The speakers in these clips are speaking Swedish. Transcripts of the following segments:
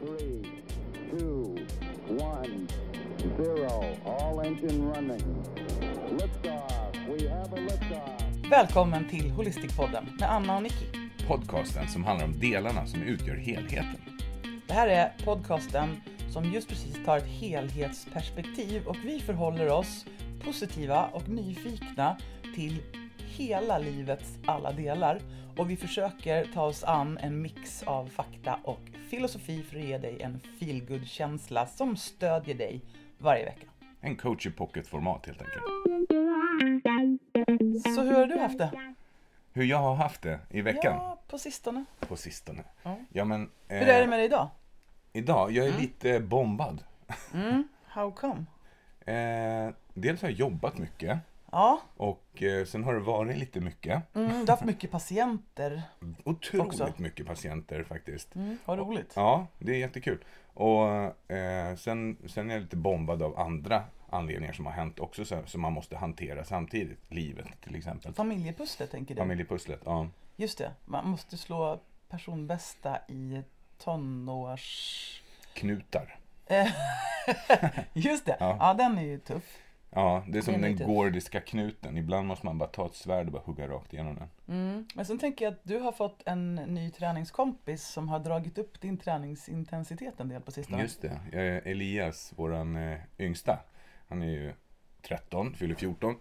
four, three, two, one, zero. All engine running. Liftoff. We have a liftoff. Välkommen till Holistikpodden med Anna och Nicky. podcasten som handlar om delarna som utgör helheten. Det här är podcasten som just precis tar ett helhetsperspektiv och vi förhåller oss positiva och nyfikna till hela livets alla delar och vi försöker ta oss an en mix av fakta och filosofi för att ge dig en feelgood känsla som stödjer dig varje vecka. En coach i pocket-format helt enkelt. Så hur har du haft det? Hur jag har haft det i veckan Ja, på sistone. på sistone. Ja. Ja men, eh, Hur är det med dig idag? idag, jag är lite bombad. How come? Eh, dels har jag jobbat mycket Ja, och eh, sen har det varit lite mycket. mm, du har haft mycket patienter. Otroligt Också. mycket patienter faktiskt. Mm, vad roligt. Ja, det är jättekul. Och eh, sen, sen är jag lite bombad av andra anledningar som har hänt också så, som man måste hantera samtidigt. Livet till exempel. Familjepusslet tänker du? Familjepusslet, ja. Just det, man måste slå personbästa i tonårs... Knutar. Just det, ja. Ja. den är ju tuff. Ja, det är som Den gordiska knuten. Ibland måste man bara ta ett svärd och bara hugga rakt igenom den. Mm. Men sen tänker jag att du har fått en ny träningskompis som har dragit upp din träningsintensitet en del på sistone. Just det. Elias, våran eh, yngsta. Han är ju 13, fyller 14.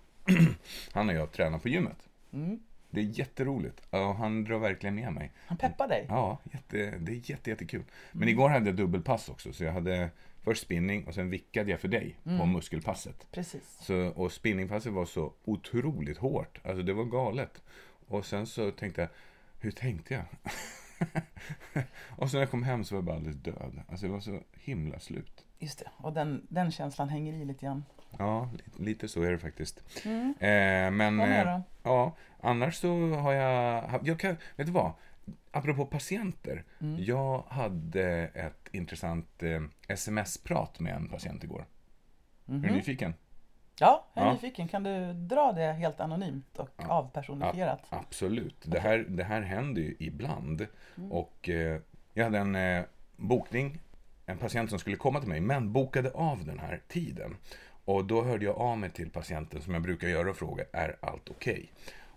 han och jag tränar på gymmet. Mm. Det är jätteroligt. Ja, han drar verkligen med mig. Han peppar dig. Ja, jätte, det är jätte, jättekul. Men Mm. igår hade jag dubbelpass också. Så jag hade först spinning och sen vickade jag för dig på Mm. muskelpasset. Precis. Så, och spinningpasset var så otroligt hårt. Alltså det var galet. Och sen så tänkte jag, hur tänkte jag? och sen när jag kom hem så var jag bara alldeles död. Alltså det var så himla slut. Just det, och den, den känslan hänger i lite grann. Ja, li- lite så är det faktiskt. Mm. Eh, men eh, ja, annars så har jag, jag kan, vet du vad? Apropå patienter. Mm. Jag hade ett intressant eh, sms-prat med en patient igår. Är du Mhm. nyfiken? Ja, jag är Ja. nyfiken. Kan du dra det helt anonymt och Ja. avpersonifierat? Absolut. Det här, det här händer ju ibland. Mm. Och eh, jag hade en eh, bokning, en patient som skulle komma till mig, men bokade av den här tiden. Och då hörde jag av mig till patienten som jag brukar göra och fråga, är allt okej?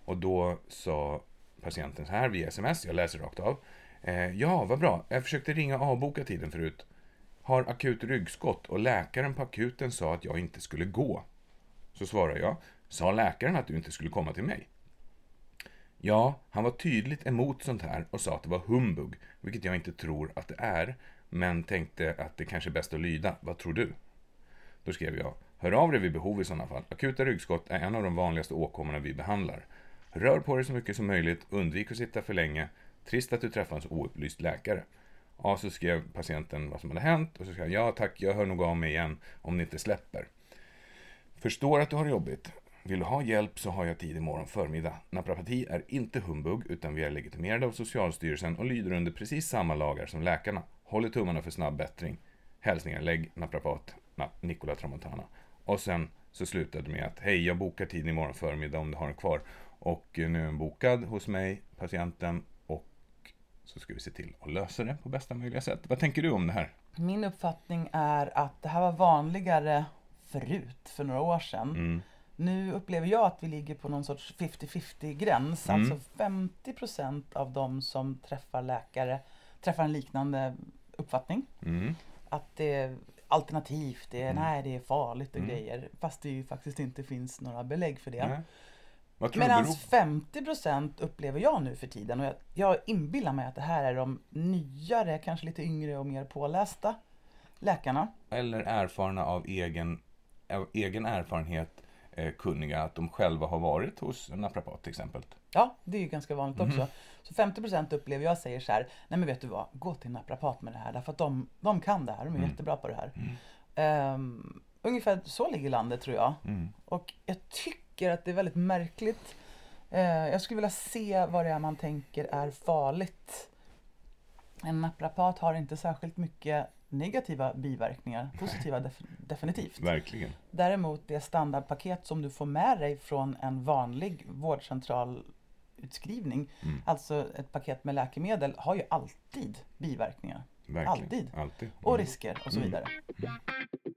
Och då sa patienten så här via sms, jag läser rakt av. Eh, ja, vad bra. Jag försökte ringa och avboka tiden förut. Har akut ryggskott och läkaren på akuten sa att jag inte skulle gå. Så svarar jag, sa läkaren att du inte skulle komma till mig? Ja, han var tydligt emot sånt här och sa att det var humbug, vilket jag inte tror att det är, men tänkte att det kanske är bäst att lyda. Vad tror du? Då skrev jag, hör av dig vid behov i sådana fall. Akuta ryggskott är en av de vanligaste åkommorna vi behandlar. Rör på dig så mycket som möjligt, undvik att sitta för länge. Trist att du träffar en så oupplyst läkare. Ja, så skrev patienten vad som hade hänt och så skrev jag, ja tack, jag hör nog av mig igen om det inte släpper. Förstår att du har det jobbigt. Vill du ha hjälp så har jag tid imorgon förmiddag. Naprapati är inte humbug utan vi är legitimerade av Socialstyrelsen och lyder under precis samma lagar som läkarna. Håller tummarna för snabb bättring. Hälsningar lägg naprapat na, Nicola Tramontana. Och sen så slutade det med att hej, jag bokar tid imorgon förmiddag om du har den kvar. Och nu är den bokad hos mig, patienten, och så ska vi se till att lösa det på bästa möjliga sätt. Vad tänker du om det här? Min uppfattning är att det här var vanligare förut, för några år sedan. Mm. Nu upplever jag att vi ligger på någon sorts 50-50 gräns. Mm. Alltså 50% av de som träffar läkare träffar en liknande uppfattning. Mm. Att det är alternativt, det är, Mm. nej det är farligt och Mm. grejer. Fast det ju faktiskt inte finns några belägg för det. Medan beror 50% upplever jag nu för tiden och jag, jag inbillar mig att det här är de nyare, kanske lite yngre och mer pålästa läkarna. eller erfarna av egen, av egen erfarenhet eh, kunniga att de själva har varit hos en naprapat till exempel. Ja, det är ju ganska vanligt Mhm. också. Så 50% upplever jag säger så här, nej men vet du vad, gå till naprapat med det här därför att de, de kan det här, de är Mm. jättebra på det här. Mm. Ehm, ungefär så ligger landet tror jag. Mm. Och jag tycker att det är väldigt märkligt. Eh, jag skulle vilja se vad det är man tänker är farligt. En naprapat har inte särskilt mycket negativa biverkningar. Positiva def- definitivt. Verkligen. Däremot det standardpaket som du får med dig från en vanlig vårdcentralutskrivning, Mm. alltså ett paket med läkemedel, har ju alltid biverkningar. Verkligen. Alltid. Alltid. Och Mm. risker och så Mm. vidare.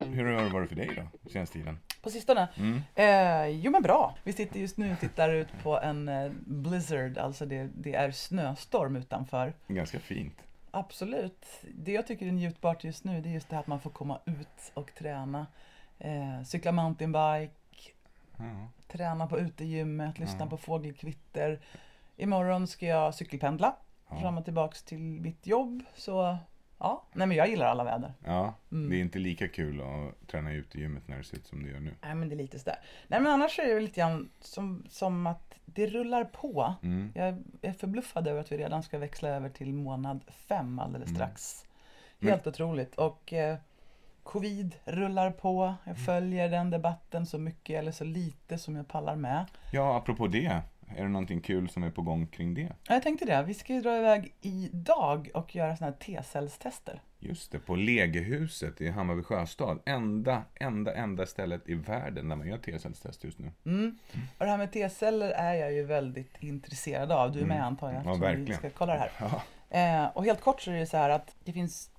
Hur har det varit för dig då, senaste tiden? På sistone? Mm. Eh, jo men bra. Vi sitter just nu och tittar ut på en eh, blizzard, alltså det, det är snöstorm utanför. Ganska fint. Absolut. Det jag tycker är njutbart just nu det är just det här att man får komma ut och träna. Eh, cykla mountainbike, Ja. träna på utegymmet, lyssna Ja. på fågelkvitter. Imorgon ska jag cykelpendla Ja. fram och tillbaks till mitt jobb. Så ja, nej men jag gillar alla väder. ja, Mm. det är inte lika kul att träna ute i gymmet när det ser ut som det gör nu. Nej men det är lite sådär. Nej men annars är det lite grann som, som att det rullar på. Mm. Jag är förbluffad över att vi redan ska växla över till månad fem alldeles Mm. strax. Men- Helt otroligt. Och eh, covid rullar på. Mm. Jag följer den debatten så mycket eller så lite som jag pallar med. Ja, apropå det. Är det någonting kul som är på gång kring det? Ja, Jag tänkte det. Vi ska ju dra iväg idag och göra sådana här T-cellstester. Just det, på Legehuset i Hammarby sjöstad. Enda, enda, enda stället i världen där man gör T-cellstest just nu. Mm. Och det här med T-celler är jag ju väldigt intresserad av. Du är med Mm. antar jag Ja, eftersom vi verkligen. ska kolla det här. Ja. Eh, och helt kort så är det så här att det finns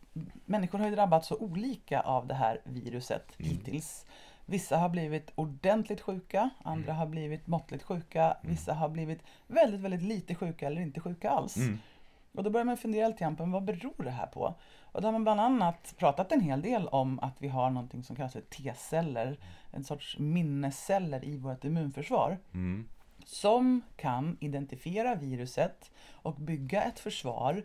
Människor har ju drabbats så olika av det här viruset Mm. hittills. Vissa har blivit ordentligt sjuka, andra Mm. har blivit måttligt sjuka, vissa har blivit väldigt, väldigt lite sjuka eller inte sjuka alls. Mm. Och då börjar man fundera lite grann på vad beror det här på? Och då har man bland annat pratat en hel del om att vi har någonting som kallas för T-celler, en sorts minnesceller i vårt immunförsvar Mm. som kan identifiera viruset och bygga ett försvar.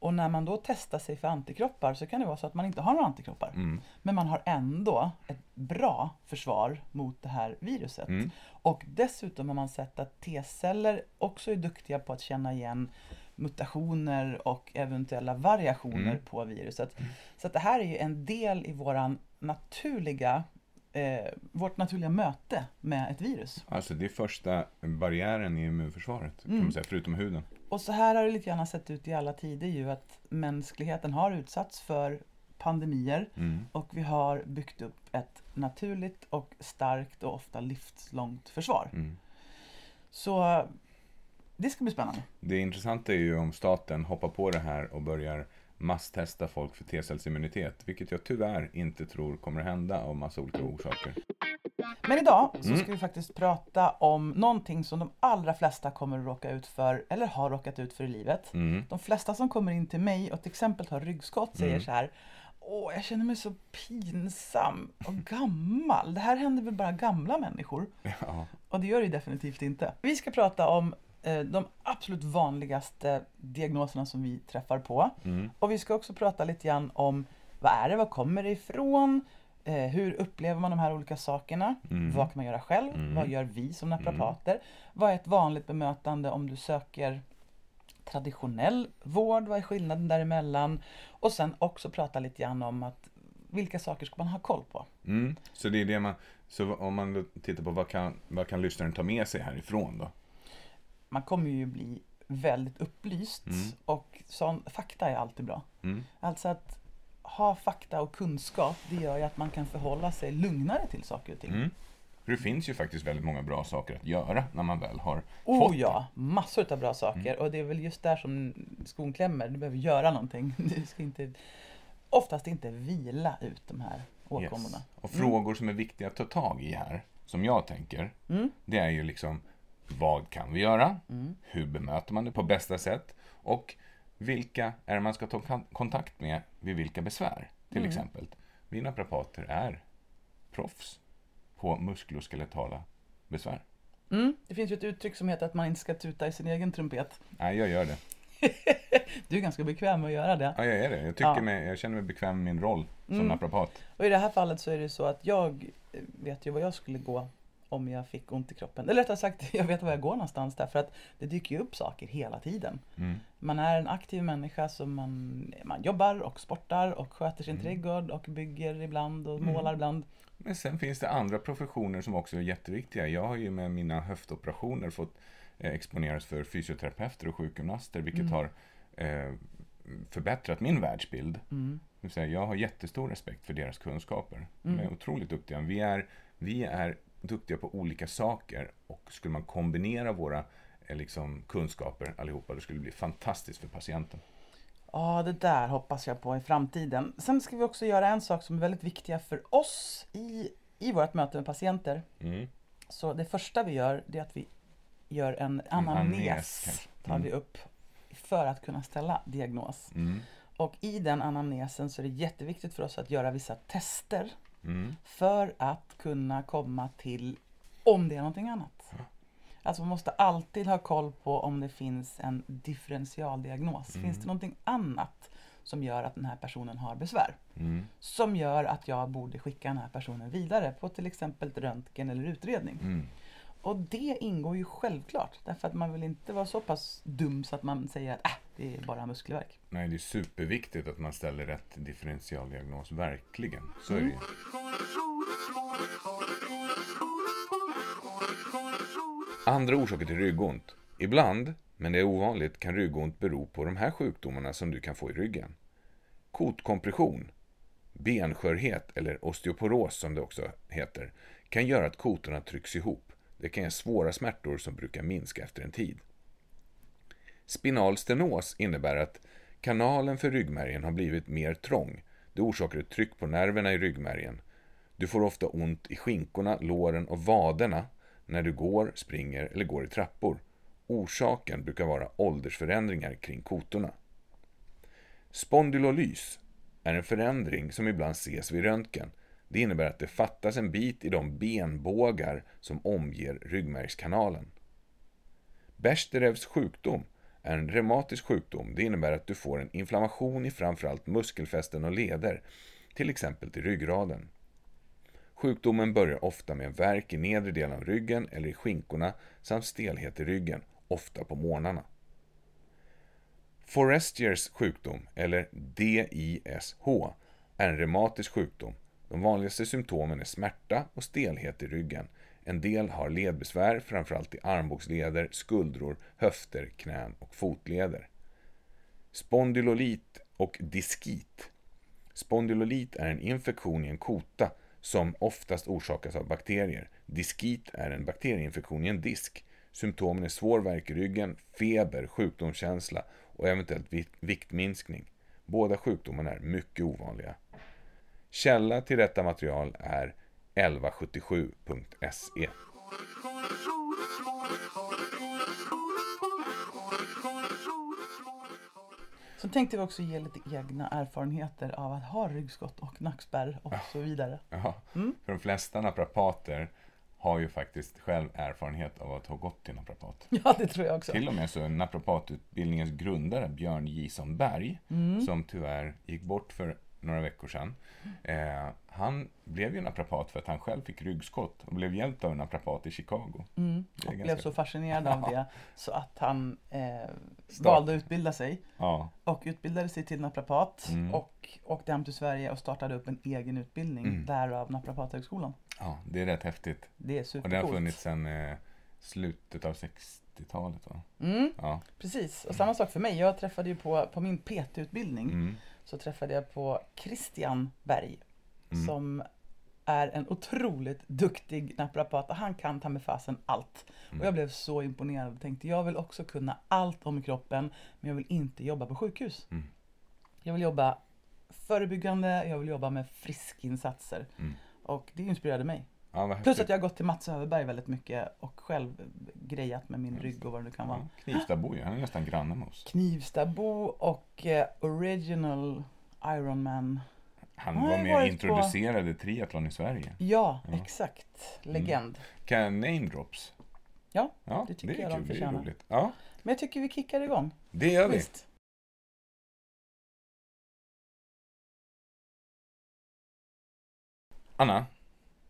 Och när man då testar sig för antikroppar så kan det vara så att man inte har några antikroppar. Mm. Men man har ändå ett bra försvar mot det här viruset. Mm. Och dessutom har man sett att T-celler också är duktiga på att känna igen mutationer och eventuella variationer Mm. på viruset. Så att det här är ju en del i våran naturliga, eh, vårt naturliga möte med ett virus. Alltså det är första barriären i immunförsvaret, kan Mm. man säga, förutom huden. Och så här har det lite grann sett ut i alla tider ju att mänskligheten har utsatts för pandemier Mm. och vi har byggt upp ett naturligt och starkt och ofta livslångt försvar. Mm. Så det ska bli spännande. Det intressanta är ju om staten hoppar på det här och börjar masstesta folk för T-cellsimmunitet, vilket jag tyvärr inte tror kommer hända av massa olika orsaker. Men idag så Mm. ska vi faktiskt prata om någonting som de allra flesta kommer att råka ut för eller har råkat ut för i livet. Mm. De flesta som kommer in till mig och till exempel har ryggskott säger Mm. så här Åh, jag känner mig så pinsam och gammal. Det här händer väl bara gamla människor? Ja. Och det gör det definitivt inte. Vi ska prata om de absolut vanligaste diagnoserna som vi träffar på. Mm. Och vi ska också prata lite grann om vad är det, var kommer det ifrån? Eh, hur upplever man de här olika sakerna? Mm. Vad kan man göra själv? Mm. Vad gör vi som naprapater? Vad är ett vanligt bemötande om du söker traditionell vård? Vad är skillnaden däremellan? Och sen också prata lite grann om att vilka saker ska man ha koll på? Mm. Så det är det man, så om man tittar på vad kan, vad kan lyssnaren ta med sig härifrån då? Man kommer ju bli väldigt upplyst Mm. och sån, fakta är alltid bra. Mm. Alltså att ha fakta och kunskap, det gör ju att man kan förhålla sig lugnare till saker och ting. Mm. För det finns ju faktiskt väldigt många bra saker att göra när man väl har Oh fått Mm. ja, massor av bra saker. Och det är väl just där som skon klämmer. Du behöver göra någonting. Du ska inte, oftast inte vila ut de här det. åkommorna. Yes. Och frågor som är viktiga att ta tag i här, som jag tänker, Mm. det är ju liksom vad kan vi göra? Mm. Hur bemöter man det på bästa sätt? Och vilka är det man ska ta kon- kontakt med vid vilka besvär? Till Mm. exempel, vi naprapater är proffs på muskuloskeletala besvär. Mm. Det finns ju ett uttryck som heter att man inte ska tuta i sin egen trumpet. Nej, jag gör det. Du är ganska bekväm med att göra det. Ja, jag är det. Jag, tycker Ja. mig, jag känner mig bekväm med min roll som Mm. naprapat. Och i det här fallet så är det så att jag eh, vet ju var jag skulle gå om jag fick ont i kroppen. Eller rättare sagt, jag vet var jag går någonstans därför att det dyker ju upp saker hela tiden. Mm. Man är en aktiv människa som man, man jobbar och sportar och sköter sin Mm. trädgård och bygger ibland och Mm. målar ibland. Men sen finns det andra professioner som också är jätteviktiga. Jag har ju med mina höftoperationer fått eh, exponeras för fysioterapeuter och sjukgymnaster, vilket Mm. har eh, förbättrat min världsbild. Mm. Jag har jättestor respekt för deras kunskaper. De är Mm. otroligt duktiga. Vi är, vi är duktiga på olika saker och skulle man kombinera våra eh, liksom, kunskaper allihopa, då skulle det bli fantastiskt för patienten. Ja, det där hoppas jag på i framtiden. Sen ska vi också göra en sak som är väldigt viktiga för oss i, i vårt möte med patienter. Mm. Så det första vi gör, det är att vi gör en anamnes, tar Mm. vi upp för att kunna ställa diagnos. Mm. Och i den anamnesen så är det jätteviktigt för oss att göra vissa tester Mm. för att kunna komma till om det är någonting annat. Alltså man måste alltid ha koll på om det finns en differentialdiagnos. Mm. Finns det någonting annat som gör att den här personen har besvär? Mm. Som gör att jag borde skicka den här personen vidare på till exempel röntgen eller utredning. Mm. Och det ingår ju självklart därför att man vill inte vara så pass dum så att man säger att äh, det är bara muskelvärk. Nej, det är superviktigt att man ställer rätt differentialdiagnos, verkligen. Så är det ju. Andra orsaker till ryggont. Ibland, men det är ovanligt, kan ryggont bero på de här sjukdomarna som du kan få i ryggen. Kotkompression, benskörhet eller osteoporos som det också heter, kan göra att kotorna trycks ihop. Det kan ge svåra smärtor som brukar minska efter en tid. Spinal stenos innebär att kanalen för ryggmärgen har blivit mer trång. Det orsakar ett tryck på nerverna i ryggmärgen. Du får ofta ont i skinkorna, låren och vaderna när du går, springer eller går i trappor. Orsaken brukar vara åldersförändringar kring kotorna. Spondylolys är en förändring som ibland ses vid röntgen. Det innebär att det fattas en bit i de benbågar som omger ryggmärgskanalen. Bechterews sjukdom är en reumatisk sjukdom. Det innebär att du får en inflammation i framförallt muskelfästen och leder, till exempel till ryggraden. Sjukdomen börjar ofta med värk i nedre delen av ryggen eller i skinkorna samt stelhet i ryggen, ofta på morgnarna. Forestiers sjukdom, eller DISH, är en reumatisk sjukdom. De vanligaste symptomen är smärta och stelhet i ryggen. En del har ledbesvär, framförallt i armbågsleder, skuldror, höfter, knän och fotleder. Spondylolit och diskit. Spondylolit är en infektion i en kota som oftast orsakas av bakterier. Diskit är en bakterieinfektion i en disk. Symptomen är svår värk i ryggen, feber, sjukdomskänsla och eventuellt viktminskning. Båda sjukdomarna är mycket ovanliga. Källa till detta material är 1177.se. Så tänkte vi också ge lite egna erfarenheter av att ha ryggskott och nackspärr och så vidare. Ja, för de flesta naprapater har ju faktiskt själv erfarenhet av att ha gått till naprapat. Ja, det tror jag också. Till och med så är napapatutbildningens grundare Björn Jison Berg, som tyvärr gick bort för några veckor sedan. Eh, han blev ju naprapat för att han själv fick ryggskott och blev hjälpt av en naprapat i Chicago. Mm. Och blev så fascinerad av det så att han eh, valde att utbilda sig Ja, och utbildade sig till naprapat Mm. och åkte hem till Sverige och startade upp en egen utbildning, Mm. därav Naprapathögskolan. ja, det är rätt häftigt. Det är Och supercoolt. det har funnits sedan eh, slutet av 60-talet va? Mm, Ja. precis, och samma sak för mig. Jag träffade ju på, på min PT-utbildning Mm. Så träffade jag på Christian Berg Mm. som är en otroligt duktig naprapat och han kan ta med fasen allt. Mm. Och jag blev så imponerad och tänkte jag vill också kunna allt om kroppen men jag vill inte jobba på sjukhus. Mm. Jag vill jobba förebyggande, jag vill jobba med friskinsatser. Mm. Och det inspirerade mig. Ja, Plus att jag har gått till Mats Överberg väldigt mycket och själv grejat med min rygg och vad det nu kan vara. Ja, Knivstabo han är nästan granne med oss. Knivstabo och eh, Original Ironman. Han har var med och introducerade triathlon i Sverige. Ja, Ja. Mm. exakt. Legend. Kan jag name drops? Ja, Ja, det tycker är jag de kul, det är förtjänar. roligt. Ja, Men jag tycker vi kickar igång. det gör vi. Visst. Anna,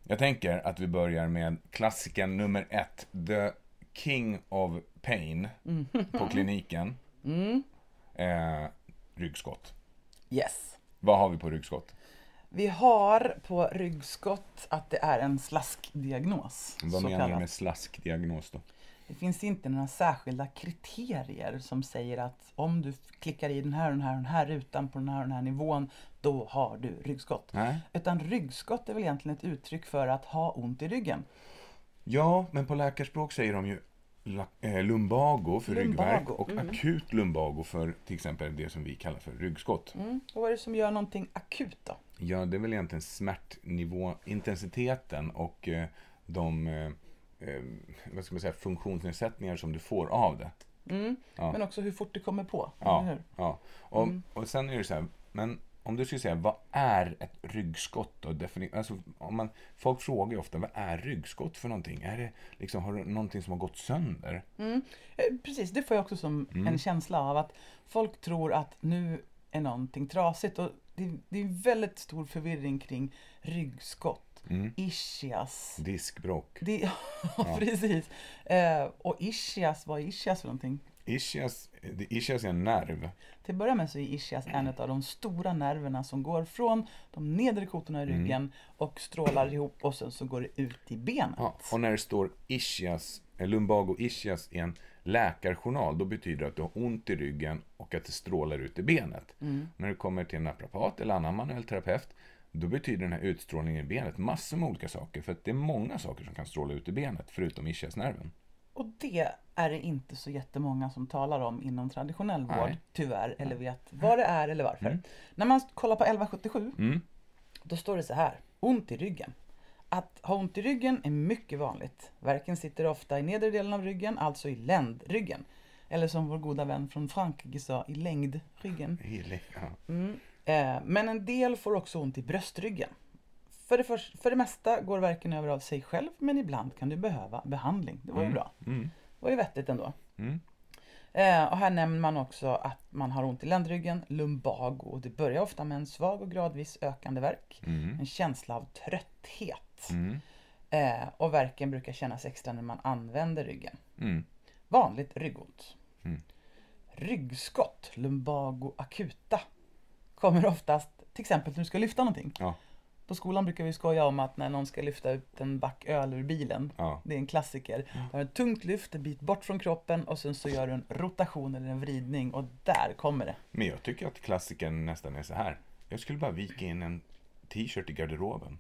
jag tänker att vi börjar med klassiken nummer ett. The King of Pain på kliniken. Mm. Eh, ryggskott. Yes. Vad har vi på ryggskott? Vi har på ryggskott att det är en slaskdiagnos. Vad menar du kallat. med slaskdiagnos då? Det finns inte några särskilda kriterier som säger att om du klickar i den här och den här och den här rutan på den här och den här nivån, då har du ryggskott. Nej. Utan ryggskott är väl egentligen ett uttryck för att ha ont i ryggen. Ja, men på läkarspråk säger de ju eh, lumbago för Lumbago, ryggvärk och mm. akut lumbago för till exempel det som vi kallar för ryggskott. Mm. Och vad är det som gör någonting akut då? Ja, det är väl egentligen smärtnivå, intensiteten och eh, de eh, vad ska man säga, funktionsnedsättningar som du får av det. Mm. Ja. Men också hur fort det kommer på. Ja, ja. Och, Mm. och sen är det så här, men om du skulle säga, vad är ett ryggskott då? Defini- alltså, om man, folk frågar ju ofta, vad är ryggskott för någonting? Är det liksom, har du någonting som har gått sönder? Mm. Eh, Precis, det får jag också som Mm. en känsla av att folk tror att nu är någonting trasigt. Och det, det är väldigt stor förvirring kring ryggskott, Mm. ischias. Diskbråck. Det, ja, precis. Eh, och ischias, vad är ischias för någonting? Ischias, det- ischias är en nerv. Till att börja med så är ischias en av de stora nerverna som går från de nedre kotorna i Mm. ryggen och strålar ihop och sen så går det ut i benet. Ja, och när det står ischias, eh, lumbago ischias i en läkarjournal, då betyder det att du har ont i ryggen och att det strålar ut i benet. Mm. När du kommer till en naprapat eller annan manuell terapeut, då betyder den här utstrålningen i benet massor med olika saker. För att det är många saker som kan stråla ut i benet, förutom ischiasnerven. Och det är det inte så jättemånga som talar om inom traditionell vård, Nej. tyvärr, eller vet vad det är eller varför. Mm. När man kollar på 1177, Mm. då står det så här, ont i ryggen. Att ha ont i ryggen är mycket vanligt. Värken sitter ofta i nedre delen av ryggen, alltså i ländryggen. Eller som vår goda vän från Frankrike sa, i längdryggen. Mm. Eh, men en del får också ont i bröstryggen. För det, för, för det mesta går värken över av sig själv, men ibland kan du behöva behandling. Det var ju Mm. bra. Mm. Det var ju vettigt ändå. Mm. Eh, och här nämner man också att man har ont i ländryggen, lumbago. Det börjar ofta med en svag och gradvis ökande värk. Mm. En känsla av trötthet. Mm. Eh, och värken brukar kännas extra när man använder ryggen. Mm. Vanligt ryggont. Ryggskott, lumbago akuta, kommer oftast till exempel när du ska lyfta någonting. Ja. På skolan brukar vi skoja om att när någon ska lyfta ut en back öl ur bilen, Ja. det är en klassiker. Du har ett tungt lyft, en bit bort från kroppen och sen så gör du en rotation eller en vridning och där kommer det. Men jag tycker att klassiken nästan är så här. Jag skulle bara vika in en t-shirt i garderoben.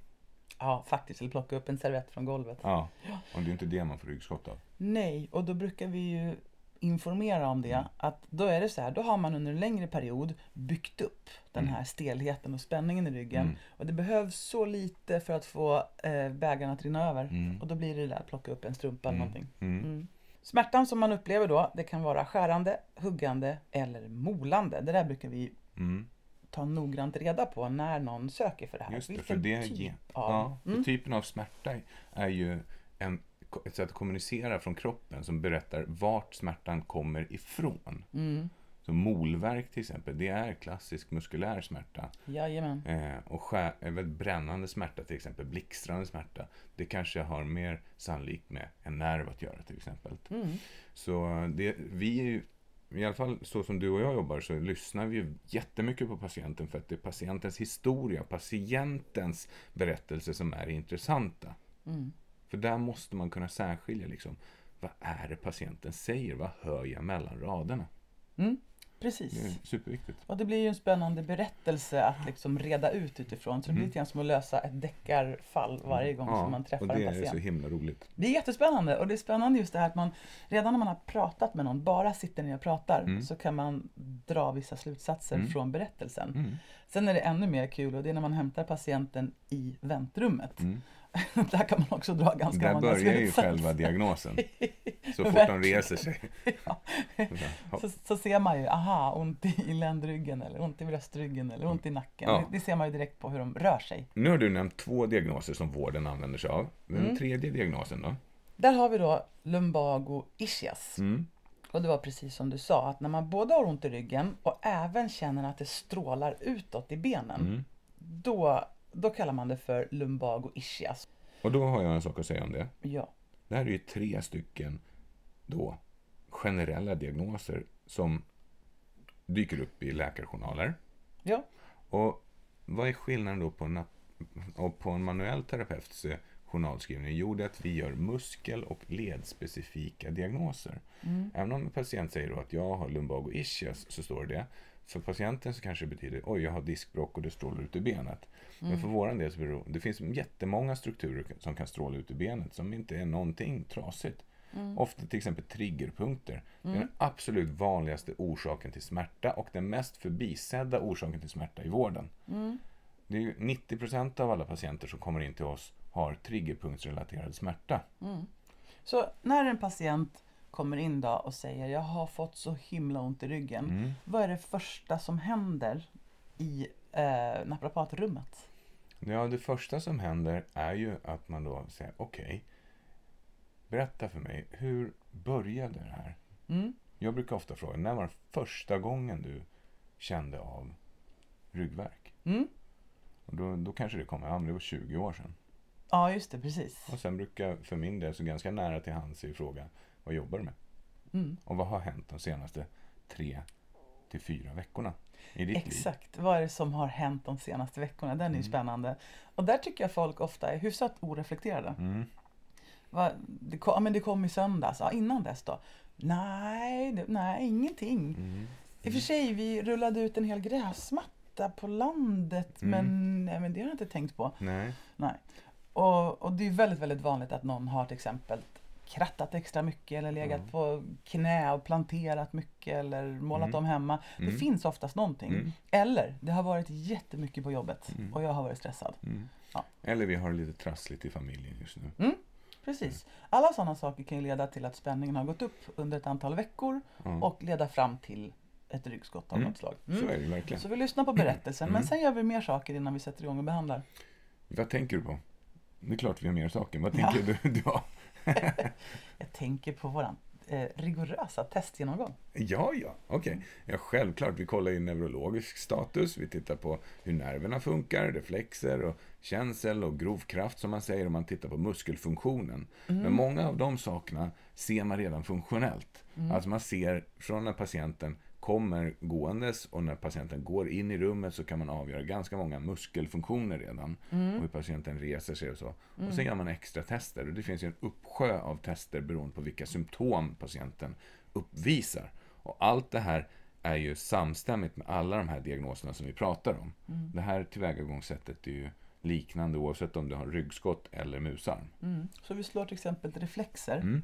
Ja, faktiskt. Eller plocka upp en servett från golvet. Ja. Och det är inte det man får ryggskott av. Nej, och då brukar vi ju informera om det. Att då är det så här, då har man under en längre period byggt upp den Mm. här stelheten och spänningen i ryggen. Mm. Och det behövs så lite för att få eh, bägaren att rinna över. Mm. Och då blir det där, plocka upp en strumpa eller Mm. någonting. Mm. Mm. Smärtan som man upplever då, det kan vara skärande, huggande eller molande. Det där brukar vi Mm. ta noggrant reda på när någon söker för det här. Just det, Vilken för det typ ge, av... ja, för Mm. typen av smärta är ju en, ett sätt att kommunicera från kroppen som berättar vart smärtan kommer ifrån. Mm. Så molvärk till exempel, det är klassisk muskulär smärta. Jajamän. Eh, och skär, eh, väldigt brännande smärta, till exempel blixtrande smärta, det kanske har mer sannolikt med en nerv att göra till exempel. Mm. Så det, vi i alla fall så som du och jag jobbar, så lyssnar vi jättemycket på patienten för att det är patientens historia, patientens berättelse som är intressanta. Mm. För där måste man kunna särskilja liksom, vad är det patienten säger? Vad hör jag mellan raderna? Mm. Det Precis. superviktigt. Och det blir ju en spännande berättelse att liksom reda ut utifrån. Så det blir Mm. lite grann som att lösa ett deckarfall varje gång som man träffar och det en är patient. så himla roligt. Det är jättespännande och det är spännande just det här att man redan när man har pratat med någon, bara sitter ner och pratar, Mm. så kan man dra vissa slutsatser Mm. från berättelsen. Mm. Sen är det ännu mer kul och det är när man hämtar patienten i väntrummet. Där kan man också dra ganska Där många börjar ju slutsatser. själva diagnosen. Så fort de reser sig. Ja. Så, så ser man ju, aha, ont i, ländryggen eller ont i bröstryggen eller ont i nacken. Ja. Det, det ser man ju direkt på hur de rör sig. Nu har du nämnt två diagnoser som vården använder sig av. Den Mm. tredje diagnosen då? Där har vi då lumbago ischias. Mm. Och det var precis som du sa, att när man både har ont i ryggen och även känner att det strålar utåt i benen, Mm. då, då kallar man det för lumbago ischias. Och då har jag en sak att säga om det. Ja. Det här är ju tre stycken då generella diagnoser som dyker upp i läkarjournaler. Ja. Och vad är skillnaden då på en, på en manuell terapeuts journalskrivning? Jo, det är att vi gör muskel och ledspecifika diagnoser. Mm. Även om en patient säger att jag har lumbago ischias så står det. För patienten så kanske det betyder oj, jag har diskbråck och det strålar ut i benet. Men för våran del så beror det finns jättemånga strukturer som kan stråla ut i benet som inte är någonting trasigt. Ofta till exempel triggerpunkter. Det är den absolut vanligaste orsaken till smärta och den mest förbisedda orsaken till smärta i vården. Det är ju 90% av alla patienter som kommer in till oss har triggerpunktsrelaterad smärta. Så när en patient kommer in då och säger jag har fått så himla ont i ryggen. Mm. Vad är det första som händer i eh, naprapatrummet? Ja, det första som händer är ju att man då säger okej, berätta för mig, hur började det här? Mm. Jag brukar ofta fråga, när var första gången du kände av ryggvärk? Mm. Och då, då kanske det kommer, ja men det var 20 år sedan. Ja, just det, precis. Och sen brukar för min del, så ganska nära till hands, är fråga, vad jobbar du med? Mm. Och vad har hänt de senaste tre till fyra veckorna i ditt liv? Exakt, vad är det som har hänt de senaste veckorna? Den är Mm. ju spännande. Och där tycker jag folk ofta är hyfsat oreflekterade. Mm. Va, det, kom, men det kom i söndags, ja, innan dess då? Nej, det, nej ingenting. Mm. I och för sig, vi rullade ut en hel gräsmatta på landet, Mm. men, nej, men det har jag inte tänkt på. Nej. Nej. Och, och det är väldigt, väldigt vanligt att någon har till exempel krattat extra mycket eller legat Mm. på knä och planterat mycket eller målat Mm. om hemma. Det Mm. finns oftast någonting. Mm. Eller, det har varit jättemycket på jobbet Mm. och jag har varit stressad. Mm. Ja. Eller vi har lite trassligt i familjen just nu. Precis. Alla sådana saker kan ju leda till att spänningen har gått upp under ett antal veckor och leda fram till ett ryggskott av något slag. Så är det verkligen. Så vi lyssnar på berättelsen, men sen gör vi mer saker innan vi sätter igång och behandlar. Vad tänker du på? Det är klart vi har mer saker. Vad Ja. tänker du? du har? Jag tänker på våran eh, rigorösa testgenomgång. Ja, ja, okej. Ja, självklart. Vi kollar ju neurologisk status. Vi tittar på hur nerverna funkar, reflexer och känsel och grovkraft som man säger om man tittar på muskelfunktionen. Men många av de sakerna ser man redan funktionellt. Alltså man ser från när patienten kommer gåendes och när patienten går in i rummet så kan man avgöra ganska många muskelfunktioner redan. Och hur patienten reser sig och så. Och sen gör man extra tester. Och det finns ju en uppsjö av tester beroende på vilka symptom patienten uppvisar. Och allt det här är ju samstämmigt med alla de här diagnoserna som vi pratar om. Det här tillvägagångssättet är ju liknande oavsett om du har ryggskott eller musarm. Mm. Så vi slår till exempel reflexer Mm.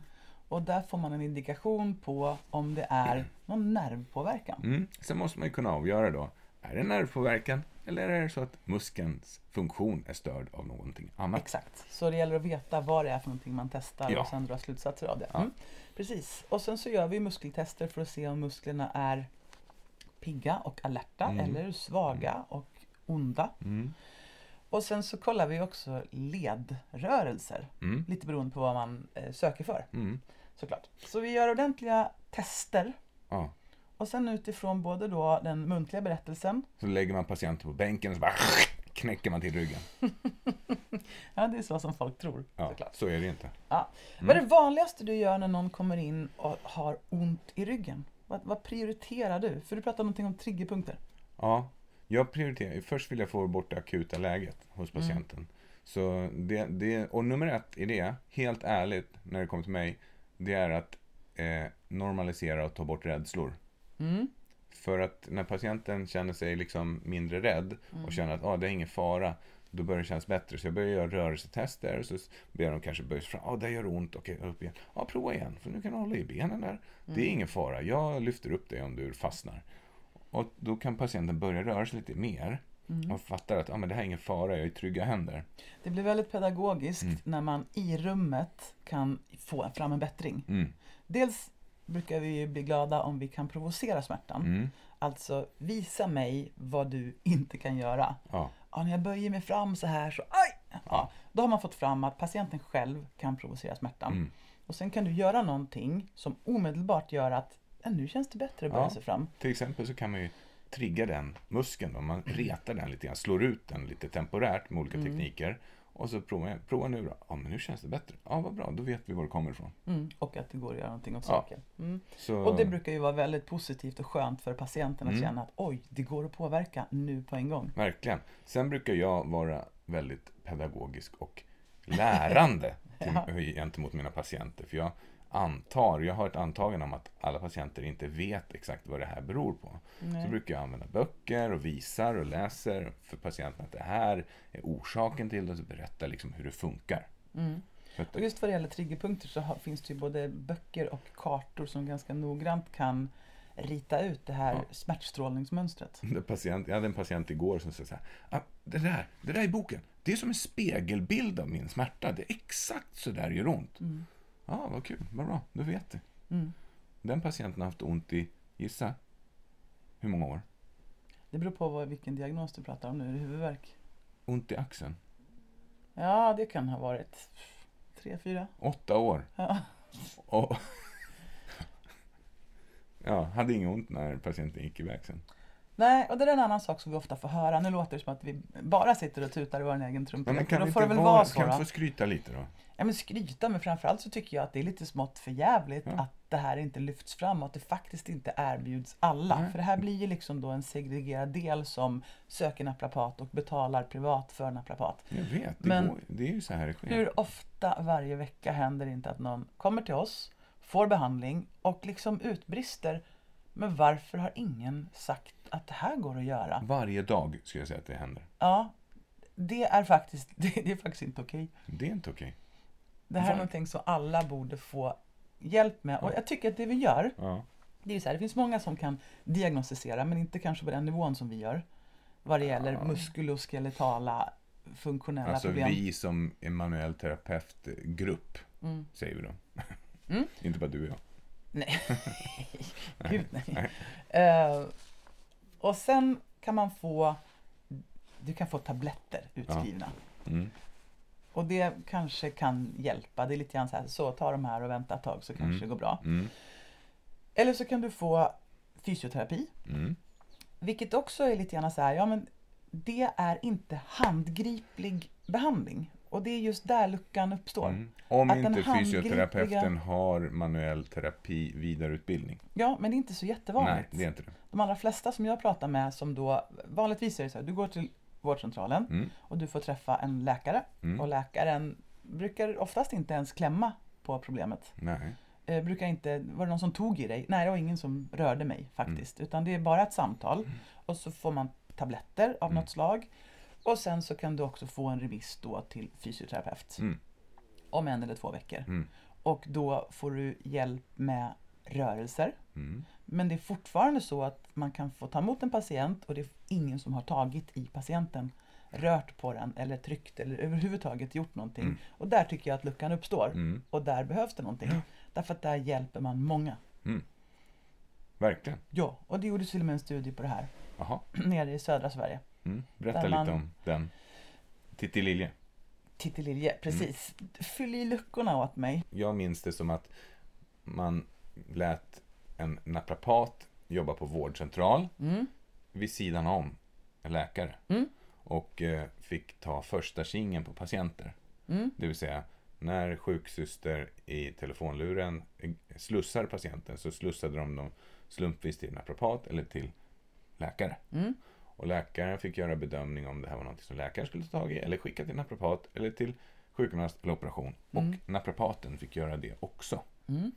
Och där får man en indikation på om det är någon nervpåverkan. Mm. Sen måste man ju kunna avgöra då, är det nervpåverkan eller är det så att muskelns funktion är störd av någonting annat? Exakt, så det gäller att veta vad det är för någonting man testar Ja. och sen dra slutsatser av det. Ja. Mm. Precis, och sen så gör vi muskeltester för att se om musklerna är pigga och alerta Mm. eller svaga och onda. Mm. Och sen så kollar vi också ledrörelser, Mm. lite beroende på vad man eh, söker för Mm. såklart. Så vi gör ordentliga tester Ja. och sen utifrån både då den muntliga berättelsen, Så lägger man patienten på bänken och så bara knäcker man till ryggen. ja det är så som folk tror Ja, såklart. så är det inte. Ja. Vad är det vanligaste du gör när någon kommer in och har ont i ryggen? Vad, vad prioriterar du? För du pratade någonting om triggerpunkter. Ja, jag prioriterar. Först vill jag få bort det akuta läget hos patienten. Så det, det, och nummer ett i det, helt ärligt, när det kommer till mig, det är att eh, normalisera och ta bort rädslor. Mm. För att när patienten känner sig liksom mindre rädd och känner att ah, det är ingen fara, då börjar det kännas bättre. Så jag börjar göra rörelsetester så ber de kanske böja sig fram. Ah, där gör det ont, okej, upp igen. Ja, prova igen, för nu kan du hålla i benen där. Det är ingen fara, jag lyfter upp dig om du fastnar. Och då kan patienten börja röra sig lite mer och fattar att ah, men det här är ingen fara, jag är i trygga händer. Det blir väldigt pedagogiskt Mm. när man i rummet kan få fram en bättring. Mm. Dels brukar vi bli glada om vi kan provocera smärtan. Mm. Alltså visa mig vad du inte kan göra. Ja. Ja, när jag böjer mig fram så här så aj! Ja, då har man fått fram att patienten själv kan provocera smärtan. Mm. Och sen kan du göra någonting som omedelbart gör att ja, nu känns det bättre att böja Ja. sig fram. Till exempel så kan man ju trigga den muskeln. Då. Man retar den lite grann, slår ut den lite temporärt med olika tekniker. Och så provar jag, prova nu då. Ja, men nu känns det bättre. Ja, vad bra, då vet vi var det kommer ifrån. Mm. Och att det går att göra någonting åt Ja. saken. Mm. Så, Och det brukar ju vara väldigt positivt och skönt för patienten att Mm. känna att oj, det går att påverka nu på en gång. Verkligen. Sen brukar jag vara väldigt pedagogisk och lärande till, gentemot mina patienter. För jag antar, jag har ett antagande om att alla patienter inte vet exakt vad det här beror på. Nej. Så brukar jag använda böcker och visar och läser för patienten att det här är orsaken till det och berättar liksom hur det funkar. Mm. Och just vad det gäller triggerpunkter så har, finns det ju både böcker och kartor som ganska noggrant kan rita ut det här Ja. smärtstrålningsmönstret. det patient, jag hade en patient igår som sa så här, ah, det där, det där i boken, det är som en spegelbild av min smärta. Det är exakt så där gör ont. Mm. Ja, vad kul, vad bra, då vet du. Mm. Den patienten har haft ont i, gissa, hur många år? Det beror på vad, vilken diagnos du pratar om nu. Är det huvudvärk? Ont i axeln. Ja, det kan ha varit tre, fyra. Åtta år. Ja. Och ja, hade inget ont när patienten gick iväg sen. Nej, och det är en annan sak som vi ofta får höra. Nu låter det som att vi bara sitter och tutar i vår egen trumpa. Men, men kan då vi får det väl vara, vara så kan vi då. få skryta lite då? Ja, men skryta, men framförallt så tycker jag att det är lite smått för jävligt Ja. att det här inte lyfts fram och att det faktiskt inte erbjuds alla. Nej. För det här blir ju liksom då en segregerad del som söker naprapat och betalar privat för naprapat. Jag vet, det, Men- går, det är ju så här det sker. Hur ofta varje vecka händer det inte att någon kommer till oss, får behandling och liksom utbrister men varför har ingen sagt att det här går att göra? Varje dag skulle jag säga att det händer. Ja, det är faktiskt, det, det är faktiskt inte okej. Det är inte okej. Det här är Var- någonting som alla borde få hjälp med. Och jag tycker att det vi gör, Ja. det är ju så här, det finns många som kan diagnostisera, men inte kanske på den nivån som vi gör. Vad det gäller muskuloskeletala funktionella Alltså problem. vi som en manuell terapeutgrupp, Mm. säger vi då. Mm. inte bara du och jag. Nej, gud nej. Eh, och sen kan man få, du kan få tabletter utskrivna. Mm. Och det kanske kan hjälpa. Det är lite grann så här, så ta de här och vänta ett tag så kanske Mm. det går bra. Mm. Eller så kan du få fysioterapi. Mm. Vilket också är lite grann så här, ja men det är inte handgriplig behandling. Och det är just där luckan uppstår. Mm. Om Att inte handgripliga- fysioterapeuten har manuell terapi vidareutbildning. Ja, men det är inte så jättevanligt. Nej, det är inte det. De allra flesta som jag pratar med som då, vanligtvis är det så här, du går till vårdcentralen Mm. och du får träffa en läkare. Mm. Och läkaren brukar oftast inte ens klämma på problemet. Nej. Eh, brukar inte, var det någon som tog i dig? Nej, det var ingen som rörde mig faktiskt. Mm. Utan det är bara ett samtal. Och så får man tabletter av Mm. något slag. Och sen så kan du också få en remiss då till fysioterapeut. Mm. Om en eller två veckor. Mm. Och då får du hjälp med rörelser. Mm. Men det är fortfarande så att man kan få ta emot en patient och det är ingen som har tagit i patienten, rört på den eller tryckt eller överhuvudtaget gjort någonting. Mm. Och där tycker jag att luckan uppstår. Mm. Och där behövs det någonting. Därför att där hjälper man många. Verkligen. Ja, och det gjordes till och med en studie på det här Jaha. nere i södra Sverige. Mm. Berätta Där man- lite om den. Titti Lilje. Titti Lilje, precis. Fyll i luckorna åt mig. Jag minns det som att man lät en naprapat jobba på vårdcentral Mm. vid sidan om en läkare. Mm. Och eh, fick ta första kingen på patienter. Mm. Det vill säga, när sjuksyster i telefonluren eh, slussar patienten så slussade de dem slumpvis till naprapat eller till läkare. Mm. Och läkaren fick göra bedömning om det här var något som läkaren skulle ta tag i eller skicka till naprapat eller till sjukgymnast eller operation. Mm. Och naprapaten fick göra det också. Mm.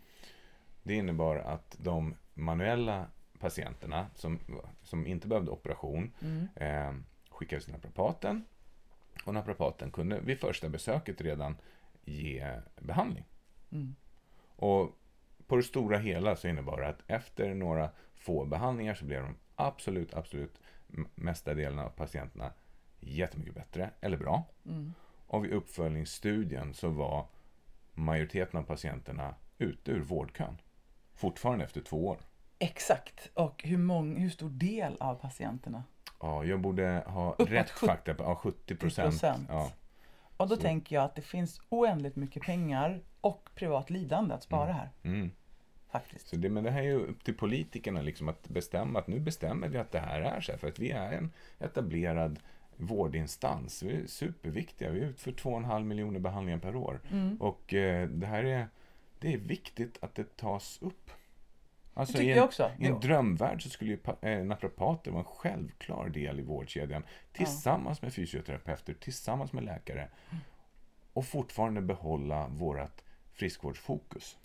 Det innebar att de manuella patienterna som, som inte behövde operation Mm. eh, skickades till naprapaten. Och naprapaten kunde vid första besöket redan ge behandling. Mm. Och på det stora hela så innebar det att efter några få behandlingar så blev de absolut, absolut mesta delen av patienterna jättemycket bättre eller bra. Mm. Och vid uppföljningsstudien så var majoriteten av patienterna ute ur vårdkön. Fortfarande efter två år. Exakt. Och hur, mång, hur stor del av patienterna? Ja, jag borde ha Uppåt rätt 70 fakta ja, 70 procent. 70%. Ja, Och då Så- tänker jag att det finns oändligt mycket pengar och privat lidande att spara här. mm. Faktiskt. Så det, men det här är ju upp till politikerna liksom att bestämma att nu bestämmer vi att det här är så här för att vi är en etablerad vårdinstans. Vi är superviktiga. Vi utför 2,5 miljoner behandlingar per år. Mm. Och eh, det här är, det är viktigt att det tas upp. Alltså i en, jag också. I en drömvärld så skulle ju eh, naprapater vara en självklar del i vårdkedjan tillsammans med fysioterapeuter, tillsammans med läkare och fortfarande behålla vårt friskvårdsfokus.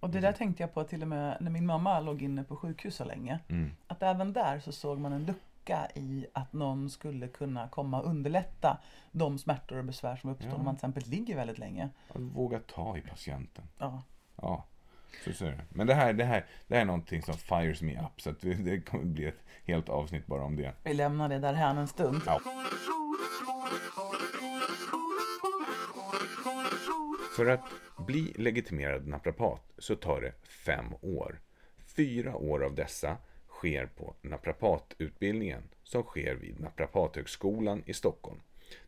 Och det där tänkte jag på till och med när min mamma låg inne på sjukhus så länge. Mm. Att även där så såg man en lucka lucka i att någon skulle kunna komma och underlätta de smärtor och besvär som uppstår Ja. när man till exempel ligger väldigt länge. Att våga ta i patienten. Ja. Ja, så ser. Men det här, det, här, det här är någonting som fires me up. Så det, det kommer bli ett helt avsnitt bara om det. Vi lämnar det där här en stund. Ja. För att bli legitimerad naprapat så tar det fem år. Fyra år av dessa sker på naprapatutbildningen som sker vid Naprapathögskolan i Stockholm.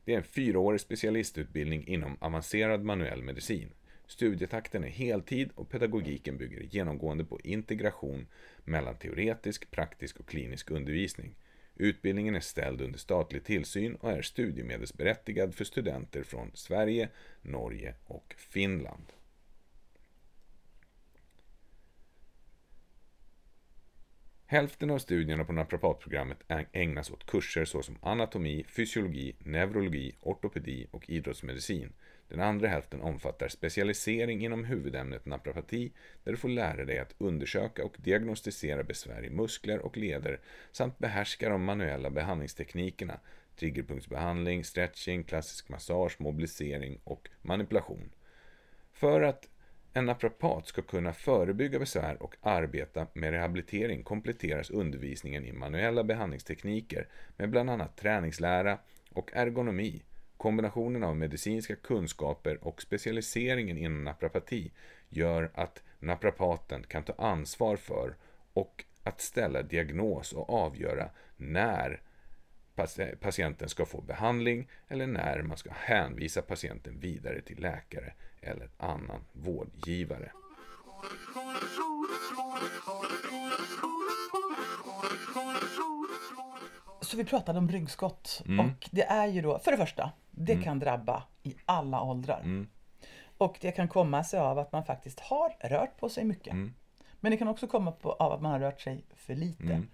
Det är en fyraårig specialistutbildning inom avancerad manuell medicin. Studietakten är heltid och pedagogiken bygger genomgående på integration mellan teoretisk, praktisk och klinisk undervisning. Utbildningen är ställd under statlig tillsyn och är studiemedelsberättigad för studenter från Sverige, Norge och Finland. Hälften av studierna på naprapatprogrammet ägnas åt kurser såsom anatomi, fysiologi, neurologi, ortopedi och idrottsmedicin. Den andra hälften omfattar specialisering inom huvudämnet naprapati där du får lära dig att undersöka och diagnostisera besvär i muskler och leder samt behärska de manuella behandlingsteknikerna triggerpunktsbehandling, stretching, klassisk massage, mobilisering och manipulation. För att en naprapat ska kunna förebygga besvär och arbeta med rehabilitering kompletteras undervisningen i manuella behandlingstekniker med bland annat träningslära och ergonomi. Kombinationen av medicinska kunskaper och specialiseringen inom naprapati gör att naprapaten kan ta ansvar för och att ställa diagnos och avgöra när patienten ska få behandling eller när man ska hänvisa patienten vidare till läkare eller annan vårdgivare. Så vi pratade om ryggskott Mm. och det är ju då, för det första, det kan drabba i alla åldrar. Mm. Och det kan komma sig av att man faktiskt har rört på sig mycket. Mm. Men det kan också komma på, av att man har rört sig för lite Mm.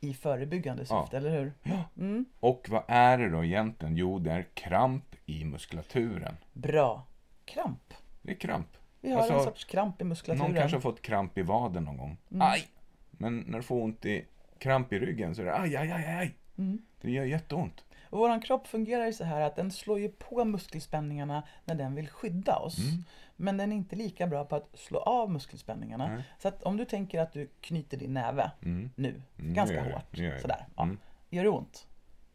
i förebyggande Ja. syfte, eller hur? Mm. Och vad är det då egentligen? Jo, det är kramp i muskulaturen. Bra. Kramp. Det är kramp. Vi har Alltså, en sorts kramp i muskulaturen. Någon kanske har fått kramp i vaden någon gång. Mm. Aj! Men när du får ont i kramp i ryggen så är det aj, aj, aj, aj. Mm. Det gör jätteont. Och vår kropp fungerar ju så här att den slår ju på muskelspänningarna när den vill skydda oss. Mm. Men den är inte lika bra på att slå av muskelspänningarna. Nej. Så att om du tänker att du knyter din näve Mm. nu, Mm, ganska gör jag. hårt, Det sådär. Ja. Mm. Gör det ont?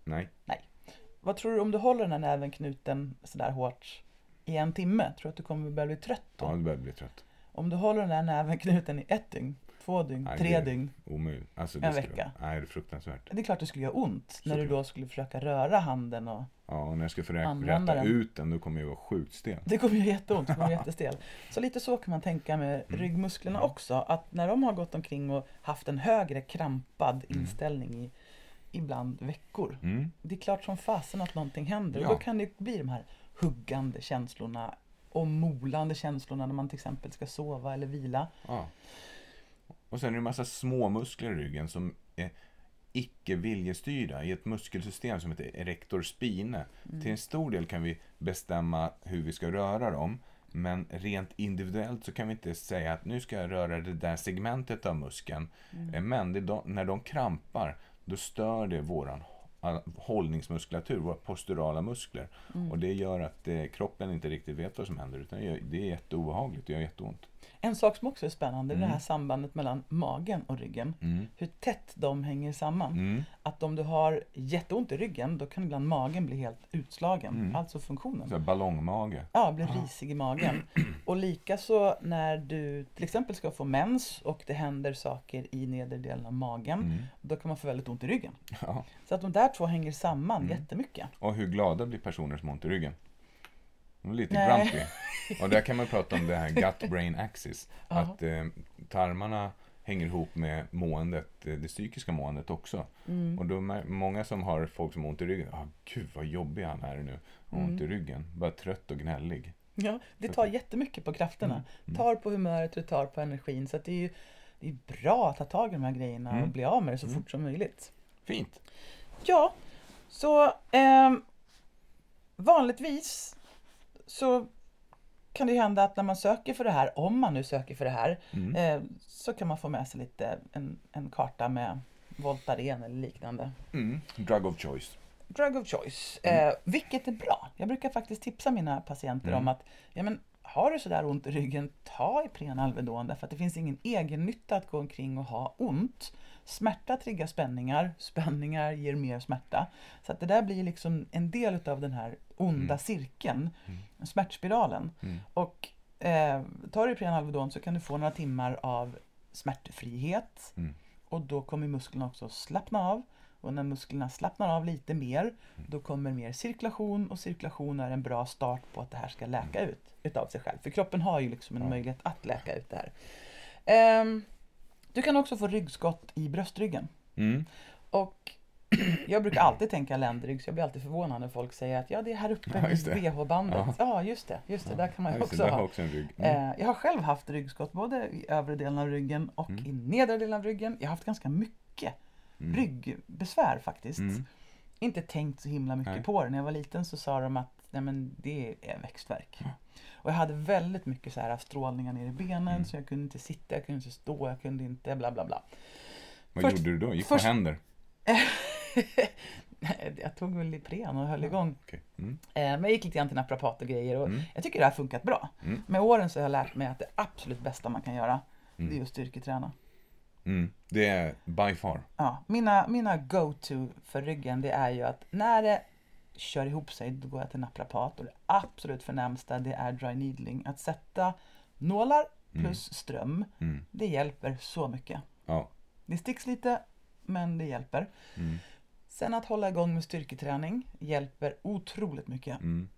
Nej. Vad tror du om du håller den här näven knuten sådär hårt i en timme? Tror du att du kommer börja bli trött då? Ja, du börjar bli trött. Om du håller den här näven knuten i ett dygn, två dygn, Nej, tre dygn. Omöjligt. Alltså, En vecka. Nej, det är fruktansvärt. Det är klart det skulle göra ont när du då skulle försöka röra handen och Ja, och när jag ska få rä- Använda rätta den. ut den, då kommer jag vara sjukt stel. Det kommer göra jätteont, det kommer göra jättestel. Så lite så kan man tänka med Mm. ryggmusklerna också. Att när de har gått omkring och haft en högre krampad Mm. inställning i ibland veckor. Mm. Det är klart som fasen att någonting händer. Ja. Och då kan det bli de här huggande känslorna och molande känslorna när man till exempel ska sova eller vila. Ja. Och sen är det en massa små muskler i ryggen som är icke viljestyrda i ett muskelsystem som heter erector spine. Till en stor del kan vi bestämma hur vi ska röra dem. Men rent individuellt så kan vi inte säga att nu ska jag röra det där segmentet av muskeln. Eh, Men de, när de krampar, då stör det våran hållningsmuskulatur, våra posturala muskler. Och det gör att eh, kroppen inte riktigt vet vad som händer. Utan det är jätteobehagligt, det gör jätteont. En sak som också är spännande är det Mm. här sambandet mellan magen och ryggen. Mm. Hur tätt de hänger samman. Mm. Att om du har jätteont i ryggen då kan ibland magen bli helt utslagen. Mm. Alltså funktionen. Så ballongmage. Ja, blir risig i magen. Och likaså när du till exempel ska få mens och det händer saker i nedre delen av magen. Mm. Då kan man få väldigt ont i ryggen. Ja. Så att de där två hänger samman Mm. jättemycket. Och hur glada blir personer som har ont i ryggen? De är lite Nej. grumpy. Och där kan man prata om det här gut-brain axis. Ja. Att eh, tarmarna hänger ihop med måendet, eh, det psykiska måendet också. Mm. Och då, många som har folk som har ont i ryggen, ah, gud vad jobbig han är nu. Har ont Mm. i ryggen, bara trött och gnällig. Ja, det tar jättemycket på krafterna. Mm. Tar på humöret och tar på energin. Så det är ju det är bra att ta tag i de här grejerna och Mm. bli av med det så Mm. fort som möjligt. Fint. Ja, så ehm, vanligtvis så kan det ju hända att när man söker för det här, om man nu söker för det här, Mm. eh, så kan man få med sig lite en, en karta med Voltaren eller liknande. Mm. Drug of choice. Drug of choice, eh, vilket är bra. Jag brukar faktiskt tipsa mina patienter Mm. om att ja, men, har du sådär ont i ryggen, ta Ipren Alvedon därför att det finns ingen egen nytta att gå omkring och ha ont. Smärta triggar spänningar, spänningar ger mer smärta. Så att det där blir liksom en del av den här onda cirkeln, smärtspiralen. Mm. Och eh, tar du Ipren Alvedon så kan du få några timmar av smärtfrihet Mm. och då kommer musklerna också slappna av. Och när musklerna slappnar av lite mer, då kommer mer cirkulation och cirkulation är en bra start på att det här ska läka ut utav sig själv. För kroppen har ju liksom en Ja. möjlighet att läka ut det här. Ehm, du kan också få ryggskott i bröstryggen. Mm. Och jag brukar alltid tänka ländrygg, så jag blir alltid förvånad när folk säger att ja, det är här uppe Ja, det. bh-bandet. Ja. Ja. just det, just det, där kan man ju Ja, det, också där ha. också. Mm. Eh, jag har själv haft ryggskott både i övre delen av ryggen och Mm. i nedre delen av ryggen. Jag har haft ganska mycket Mm. ryggbesvär faktiskt. Mm. Inte tänkt så himla mycket Nej. på det. När jag var liten så sa de att nej, men det är växtverk. Och jag hade väldigt mycket så här strålningar ner i benen Mm. så jag kunde inte sitta, jag kunde inte stå, jag kunde inte bla bla bla. Vad först- gjorde du då? Gick först- på händer? Jag tog väl Ipren och höll igång. Okej. Mm. Eh, Men jag gick lite grann till naprapat och grejer och Mm. jag tycker det har funkat bra. Mm. Med åren så har jag lärt mig att det absolut bästa man kan göra det är Mm. att styrketräna. Mm. Det är by far. Ja, mina, mina go-to för ryggen det är ju att när det kör ihop sig då går jag till naprapat och det absolut förnämsta det är dry needling. Att sätta nålar plus ström, Mm. det hjälper så mycket. Ja. Det sticks lite men det hjälper. Mm. Sen att hålla igång med styrketräning hjälper otroligt mycket. Mm.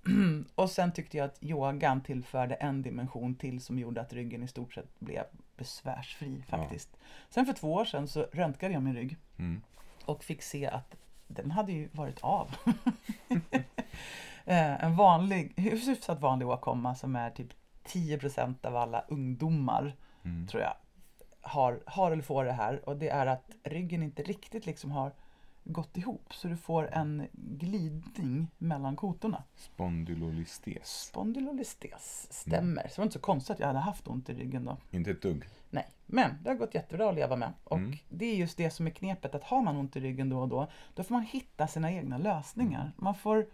Och sen tyckte jag att yogan tillförde en dimension till som gjorde att ryggen i stort sett blev besvärsfri faktiskt. Sen för två år sedan så röntgade jag min rygg Mm. och fick se att den hade ju varit av. Eh, en vanlig, hyfsat vanlig åkomma som är typ 10% av alla ungdomar Mm. tror jag har, har eller får det här och det är att ryggen inte riktigt liksom har gått ihop så du får en glidning mellan kotorna. Spondylolistes. Spondylolistes stämmer. Så det var inte så konstigt att jag hade haft ont i ryggen då. Inte ett dugg. Nej, men det har gått jättebra att leva med. Och Mm. det är just det som är knepet, att har man ont i ryggen då och då, då får man hitta sina egna lösningar. Mm. Man får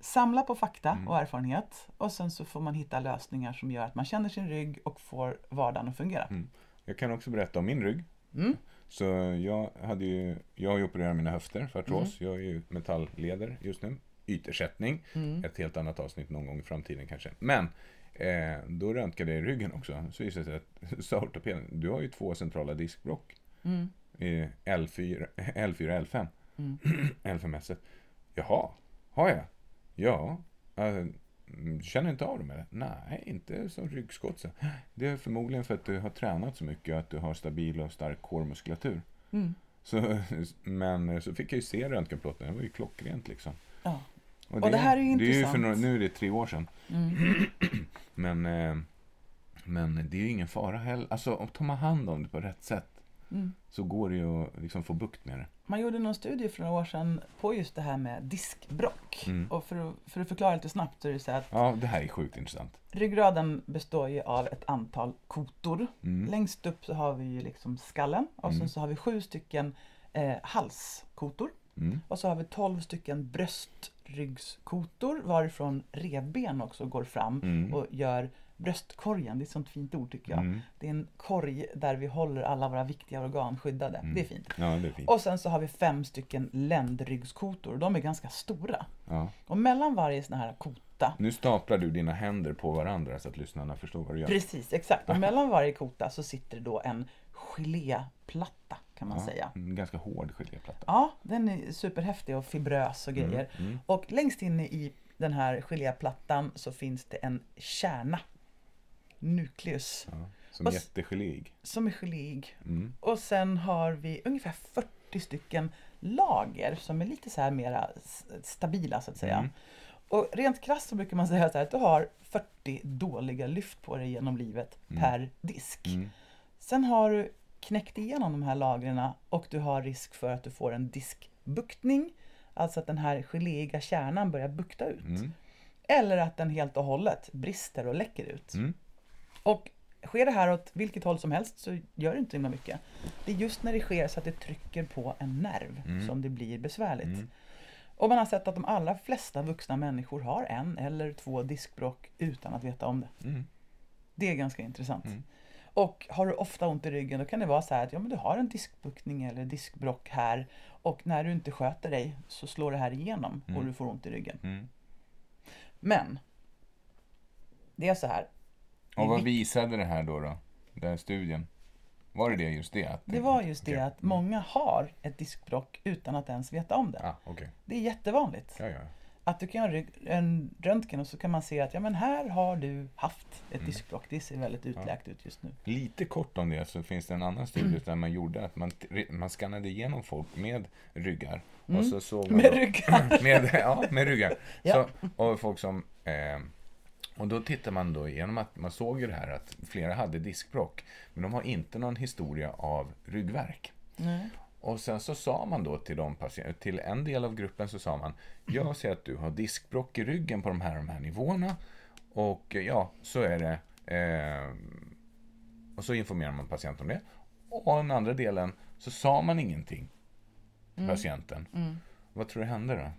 samla på fakta och erfarenhet och sen så får man hitta lösningar som gör att man känner sin rygg och får vardagen att fungera. Mm. Jag kan också berätta om min rygg. Mm. Så jag, hade ju, jag har ju opererat mina höfter för artros. Jag är ju metalleder just nu. Ytersättning. Mm. Ett helt annat avsnitt någon gång i framtiden kanske. Men eh, då röntgade jag ryggen också. Så visade det sig att sa ortopeden, du har ju två centrala diskbråck. Mm. i L4, L4 L5. Mm. L5S. Jaha, har jag? Ja. Äh, känner inte av dem eller? Nej, inte som ryggskott. så. Det är förmodligen för att du har tränat så mycket och att du har stabil och stark kårmuskulatur. Mm. Så, men så fick jag ju se röntgenplåten, det var ju klockrent liksom. Ja. Och det här är ju det är ju för intressant. några, Nu är det tre år sedan. Mm. Men, eh, men det är ju ingen fara heller. Alltså, om tar man hand om det på rätt sätt Mm. så går det ju att liksom få bukt med det. Man gjorde någon studie för några år sedan på just det här med diskbrock. Mm. Och för att, för att förklara lite snabbt så är det så att Ja, det här är sjukt intressant. ryggraden består ju av ett antal kotor. Mm. Längst upp så har vi ju liksom skallen och Mm. sen så har vi sju stycken eh, halskotor. Mm. Och så har vi 12 stycken bröstryggskotor varifrån revben också går fram Mm. och gör bröstkorgen. Det är ett sånt fint ord tycker jag. Mm. Det är en korg där vi håller alla våra viktiga organ skyddade. Mm. Det är fint. Ja, det är fint. Och sen så har vi fem stycken ländryggskotor. De är ganska stora. Ja. Och mellan varje sån här kota Nu staplar du dina händer på varandra så att lyssnarna förstår vad du gör. Precis, exakt. Och mellan varje kota så sitter det då en geléplatta kan man ja, säga. En ganska hård geléplatta. Ja, den är superhäftig och fibrös och grejer. mm. Och längst inne i den här geléplattan så finns det en kärna. Nukleus. Ja, som s- jättegeléig. Som är geléig. Mm. Och sen har vi ungefär 40 stycken lager som är lite så här mera stabila så att säga. Mm. Och rent krasst så brukar man säga så här att du har 40 dåliga lyft på dig genom livet per disk. Mm. Sen har du knäckt igenom de här lagren och du har risk för att du får en diskbuktning. Alltså att den här geléiga kärnan börjar bukta ut. Mm. Eller att den helt och hållet brister och läcker ut. Mm. Och sker det här åt vilket håll som helst så gör det inte så himla mycket. Det är just när det sker så att det trycker på en nerv Mm. som det blir besvärligt. Mm. Och man har sett att de allra flesta vuxna människor har en eller två diskbråck utan att veta om det. Mm. Det är ganska intressant. Och har du ofta ont i ryggen då kan det vara så här att ja, men du har en diskbuktning eller diskbråck här och när du inte sköter dig så slår det här igenom och Mm. du får ont i ryggen. Mm. Men det är så här. Och vad Vi- visade det här då, då? Den här studien? Var det det just det? Att Det var just det att många har ett diskbråck utan att ens veta om det. Ah, okej. Det är jättevanligt. Ja, ja. Att du kan göra en röntgen och så kan man se att ja, men här har du haft ett Mm. diskbråck. Det ser väldigt utläkt ut just nu. Lite kort om det så finns det en annan studie där man gjorde att man, man skannade igenom folk med ryggar. Och så såg man Mm. Med då- ryggar. med, ja, med ryggar. Ja. Så, och folk som... Eh, och då tittar man då igenom att man såg ju det här att flera hade diskbråck. Men de har inte någon historia av ryggvärk. Nej. Och sen så sa man då till, de till en del av gruppen så sa man Jag ser att du har diskbråck i ryggen på de här, de här nivåerna. Och ja, så är det. Eh, och så informerar man patienten om det. Och den andra delen så sa man ingenting till patienten. Vad tror du hände då?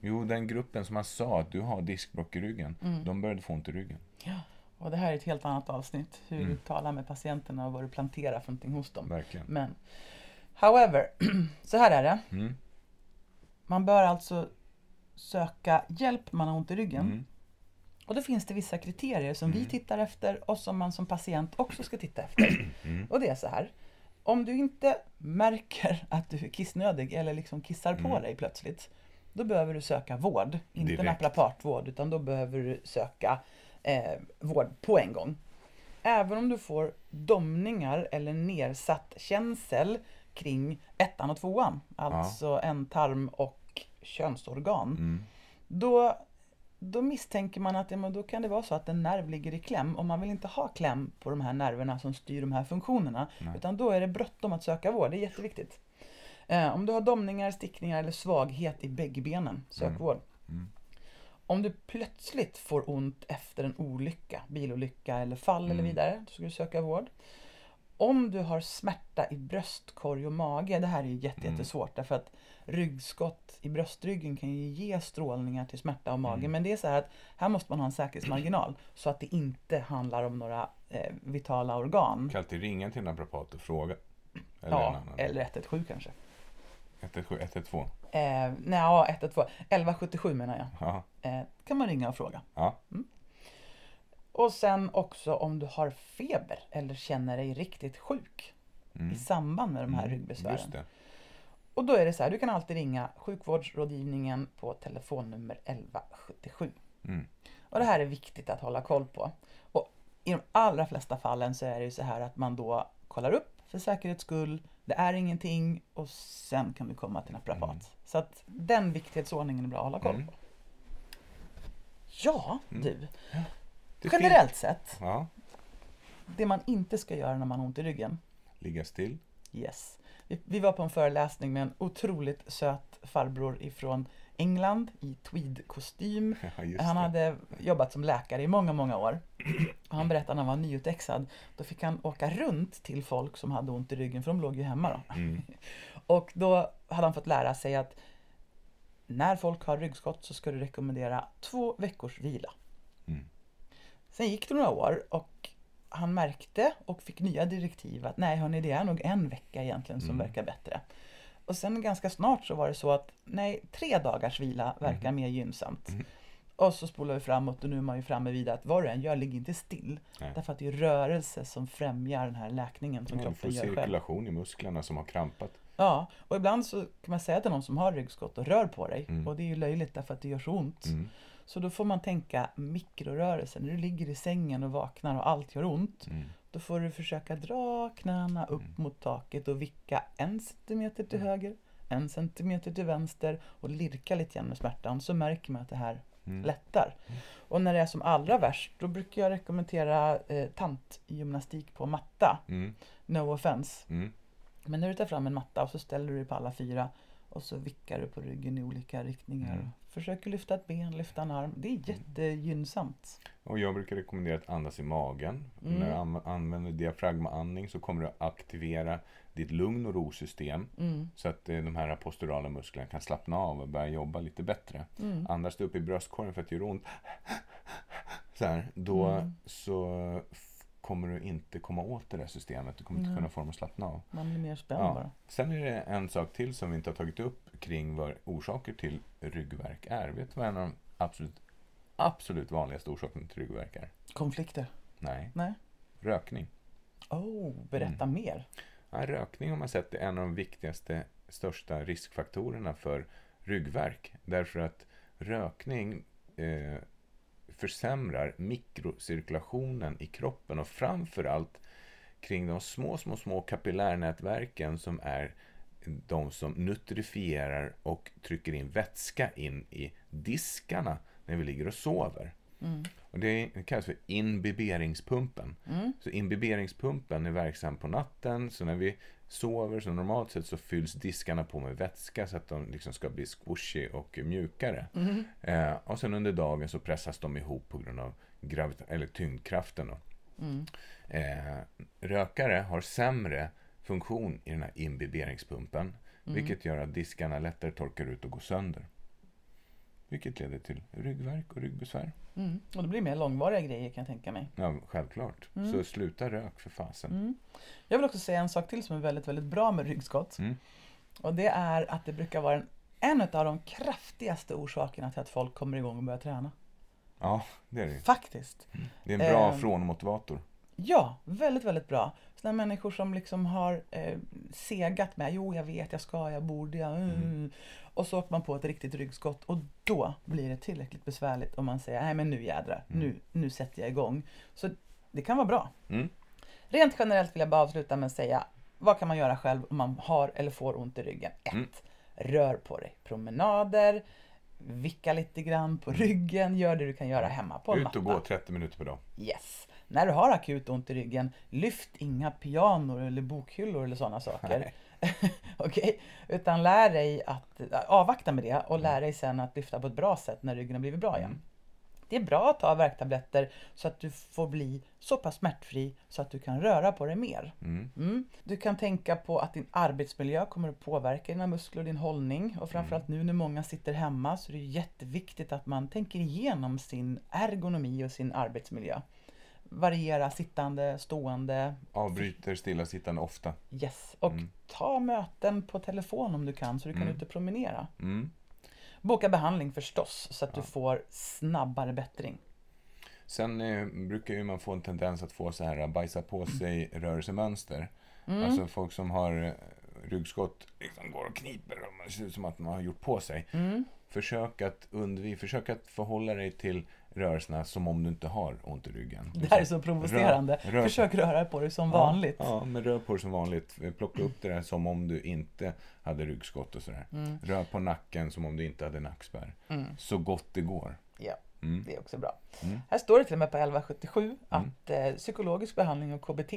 Jo, den gruppen som man sa att du har diskbråck i ryggen, de började få ont i ryggen. Och det här är ett helt annat avsnitt. Hur Mm. du talar med patienterna och vad du planterar för någonting hos dem. Verkligen. Men, however, så här är det. Mm. Man bör alltså söka hjälp man har ont i ryggen. Mm. Och då finns det vissa kriterier som vi tittar efter och som man som patient också ska titta efter. Mm. Och det är så här. Om du inte märker att du är kissnödig eller liksom kissar på dig plötsligt. Då behöver du söka vård. Inte Direkt. naprapatvård utan då behöver du söka eh, vård på en gång. Även om du får domningar eller nedsatt känsel kring ettan och tvåan, alltså en tarm och könsorgan. Mm. Då, då misstänker man att ja, men då kan det vara så att en nerv ligger i kläm och man vill inte ha kläm på de här nerverna som styr de här funktionerna. Utan då är det bråttom att söka vård, det är jätteviktigt. Eh, om du har domningar, stickningar eller svaghet i bäggbenen, sök vård. Om du plötsligt får ont efter en olycka, bilolycka eller fall eller vidare, då ska du söka vård. Om du har smärta i bröstkorg och mage, det här är jätte- jättesvårt därför att ryggskott i bröstryggen kan ju ge strålningar till smärta och mage. Men det är så här att här måste man ha en säkerhetsmarginal så att det inte handlar om några eh, vitala organ. Kan alltid ringa till en naprapat och fråga. Eller Ja, eller 117 kanske. 117, 112. Eh, nej, ja, 112. 1177 menar jag. Ja. Eh, kan man ringa och fråga. Ja. Och sen också om du har feber eller känner dig riktigt sjuk i samband med de här ryggbesvären. Mm. Det. Och då är det så här, du kan alltid ringa sjukvårdsrådgivningen på telefonnummer 1177. Mm. Och det här är viktigt att hålla koll på. Och i de allra flesta fallen så är det ju så här att man då kollar upp för säkerhets skull, det är ingenting och sen kan du komma till naprapat. Mm. Så att den viktighetsordningen är bra att hålla koll på. Ja, du. Det Generellt sett, Ja. det man inte ska göra när man har ont i ryggen. Ligga still. Yes. Vi, vi var på en föreläsning med en otroligt söt farbror ifrån England i tweedkostym. Ja, Han hade jobbat som läkare i många, många år. Och han berättade när han var nyutexad. Då fick han åka runt till folk som hade ont i ryggen, för de låg ju hemma då. Mm. Och då hade han fått lära sig att när folk har ryggskott så ska du rekommendera två veckors vila. Mm. Sen gick det några år och han märkte och fick nya direktiv att nej hörni, det är nog en vecka egentligen som Mm. verkar bättre. Och sen ganska snart så var det så att nej, tre dagars vila verkar Mm. mer gynnsamt. Och så spolar vi framåt och nu är man ju framme vid att vad du än gör, ligg inte still. Nej. Därför att det är rörelse som främjar den här läkningen som Ja, kroppen gör själv. cirkulation i musklerna som har krampat. Ja, och ibland så kan man säga till någon som har ryggskott och rör på dig. Mm. Och det är ju löjligt därför att det gör så ont. Mm. Så då får man tänka mikrorörelser. När du ligger i sängen och vaknar och allt gör ont. Mm. Då får du försöka dra knäna upp mot taket och vicka en centimeter till höger, en centimeter till vänster och lirka lite grann med smärtan. Så märker man att det här Mm. lättar. Och när det är som allra värst, då brukar jag rekommendera eh, tantgymnastik på matta. Mm. No offense. Mm. Men när du tar fram en matta och så ställer du dig på alla fyra Och så vickar du på ryggen i olika riktningar. Mm. Försöker lyfta ett ben, lyfta en arm. Det är jättegynnsamt. Och jag brukar rekommendera att andas i magen. Mm. När du an- använder diafragmaandning så kommer du att aktivera ditt lugn och rosystem. Mm. Så att eh, de här posturala musklerna kan slappna av och börja jobba lite bättre. Mm. Andas du upp i bröstkorgen för att det gör ont. Så här, då Mm. så kommer du inte komma åt det där systemet. Du kommer inte kunna få dem att slappna av. Man blir mer spänd Ja. bara. Sen är det en sak till som vi inte har tagit upp kring vad orsaker till ryggvärk är. Vet du vad en av de absolut, absolut vanligaste orsakerna till ryggvärk är? Konflikter. Nej, Nej. rökning. Oh, berätta Mm. mer. Ja, rökning har man sett är en av de viktigaste, största riskfaktorerna för ryggvärk. Därför att rökning eh, försämrar mikrocirkulationen i kroppen och framförallt kring de små, små, små kapillärnätverken som är de som nutrifierar och trycker in vätska in i diskarna när vi ligger och sover. Mm. Och det kallas för imbiberingspumpen. Mm. Så imbiberingspumpen är verksam på natten, så när vi sover så normalt sett så fylls diskarna på med vätska så att de liksom ska bli squishy och mjukare. Mm. Eh, och sen under dagen så pressas de ihop på grund av gravita- eller tyngdkraften. Då. Mm. Eh, rökare har sämre funktion i den här imbiberingspumpen, vilket gör att diskarna lättare torkar ut och går sönder. Vilket leder till ryggvärk och ryggbesvär. Mm. Och det blir mer långvariga grejer kan jag tänka mig. Ja, självklart. Så sluta rök för fasen. Mm. Jag vill också säga en sak till som är väldigt, väldigt bra med ryggskott. Mm. Och det är att det brukar vara en, en av de kraftigaste orsakerna till att folk kommer igång och börjar träna. Ja, det är det. Faktiskt. Det är en bra Ehm. frånmotivator. Ja, väldigt, väldigt bra. Sådana människor som liksom har eh, segat med, jo jag vet, jag ska, jag borde, jag, mm. Och så åker man på ett riktigt ryggskott och då blir det tillräckligt besvärligt om man säger, nej men nu jädrar, nu, nu sätter jag igång. Så det kan vara bra. Mm. Rent generellt vill jag bara avsluta med att säga, vad kan man göra själv om man har eller får ont i ryggen? 1. Mm. Rör på dig. Promenader, vicka lite grann på ryggen, gör det du kan göra hemma på Ut och matta. gå 30 minuter per dag. Yes. När du har akut ont i ryggen, lyft inga pianor eller bokhyllor eller sådana saker. Okej? Utan lär dig att avvakta med det och lär dig sen att lyfta på ett bra sätt när ryggen har blivit bra igen. Det är bra att ta värktabletter så att du får bli så pass smärtfri så att du kan röra på dig mer. Mm. Mm. Du kan tänka på att din arbetsmiljö kommer att påverka dina muskler och din hållning. Och framförallt nu när många sitter hemma så är det jätteviktigt att man tänker igenom sin ergonomi och sin arbetsmiljö. Variera sittande, stående, Avbryter stillasittande ofta. yes. Och Mm. ta möten på telefon om du kan så du kan ut och promenera. Mm. Boka behandling förstås så att du får snabbare bättring. Sen eh, brukar ju man få en tendens att få så här bajsa på sig rörelsemönster. Mm. Alltså folk som har eh, ryggskott liksom går och kniper och man ser ut som att man har gjort på sig. Mm. Försök att undvika, försök att förhålla dig till rörelserna som om du inte har ont i ryggen. Det här är så provocerande. Rör- rör- Försök röra på dig som vanligt. Ja, ja, men rör på dig som vanligt. Plocka upp det där som om du inte hade ryggskott och sådär. Mm. Rör på nacken som om du inte hade nackspärr. Så gott det går. Ja, Mm. det är också bra. Mm. Här står det till och med på 1177 att eh, psykologisk behandling och KBT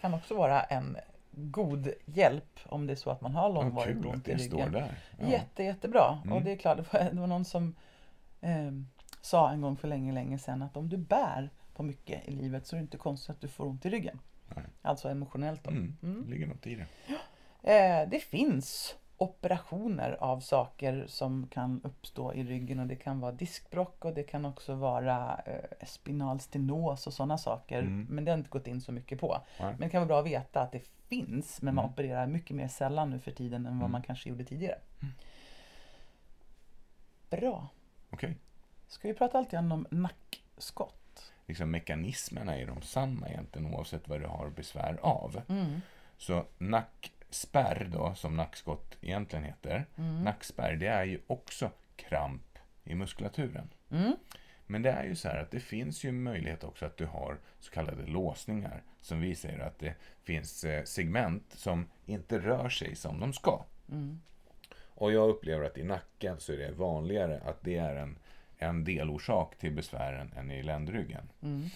kan också vara en god hjälp om det är så att man har långvarigt att ont i det står ryggen. där. Ja. Jätte, jättebra. Mm. Och det är klart, det var, det var någon som eh, sa en gång för länge, länge sedan att om du bär på mycket i livet så är det inte konstigt att du får ont i ryggen. Nej. Alltså emotionellt då. Mm. Mm. Det ligger något i det. Eh, det finns operationer av saker som kan uppstå i ryggen och det kan vara diskbråck och det kan också vara eh, spinal stenos och sådana saker. Mm. Men det har inte gått in så mycket på. Nej. Men det kan vara bra att veta att det finns men man Mm. opererar mycket mer sällan nu för tiden än vad Mm. man kanske gjorde tidigare. Bra. Okej. Ska vi prata grann om nackskott? Liksom mekanismerna är de samma egentligen oavsett vad du har besvär av. Mm. Så nackspärr då, som nackskott egentligen heter. Mm. Nackspärr, det är ju också kramp i muskulaturen. Mm. Men det är ju så här att det finns ju möjlighet också att du har så kallade låsningar som visar att det finns eh, segment som inte rör sig som de ska. Mm. Och jag upplever att i nacken så är det vanligare att det är en, en delorsak till besvären än i ländryggen. Mm.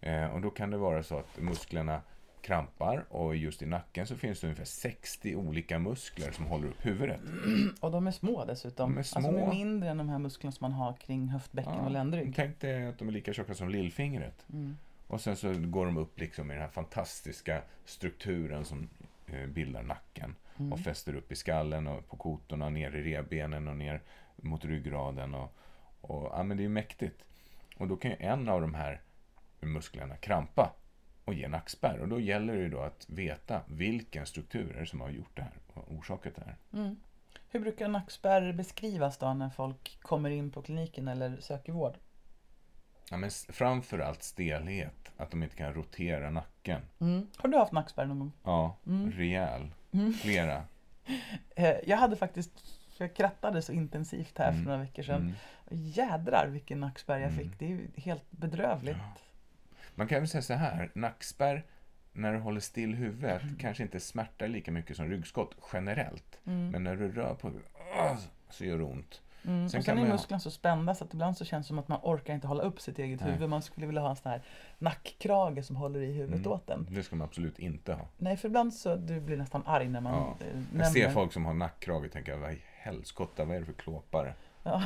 Eh, och då kan det vara så att musklerna krampar och just i nacken så finns det ungefär 60 olika muskler som håller upp huvudet. Och de är små dessutom. De är små. Alltså de är mindre än de här musklerna som man har kring höftbäcken och ländrygg. Tänk dig att de är lika tjocka som lillfingret. Mm. Och sen så går de upp liksom i den här fantastiska strukturen som eh, bildar nacken. Mm. Och fäster upp i skallen och på kotorna, ner i revbenen och ner mot ryggraden. Och, och, ja, men det är mäktigt. Och då kan ju en av de här musklerna krampa och ge nackspärr. Och då gäller det ju då att veta vilken struktur är det som har gjort det här och orsakat det här. Mm. Hur brukar nackspärr beskrivas då när folk kommer in på kliniken eller söker vård? Ja, men framförallt stelhet, att de inte kan rotera nacken. Mm. Har du haft nackspärr någon gång? Ja, Mm. rejäl. Flera. Eh, Jag hade faktiskt, jag krattade så intensivt här Mm. för några veckor sedan. Mm. Jädrar vilken nackspärr jag Mm. fick. Det är ju helt bedrövligt. Man kan väl säga så här, nackspärr när du håller still huvudet kanske inte smärtar lika mycket som ryggskott generellt. Mm. Men när du rör på huvudet så gör det ont. Mm. Sen och kan sen är man musklerna så spända så att ibland så känns det som att man orkar inte hålla upp sitt eget Nej. huvud. Man skulle vilja ha en sån här nackkrage som håller i huvudet Mm. åt en. Det ska man absolut inte ha. Nej, för ibland så du blir nästan arg när man Ja. eh, Jag ser nämner- folk som har nackkrage och tänker, vad i helskotta, vad är det för klåpare? Ja.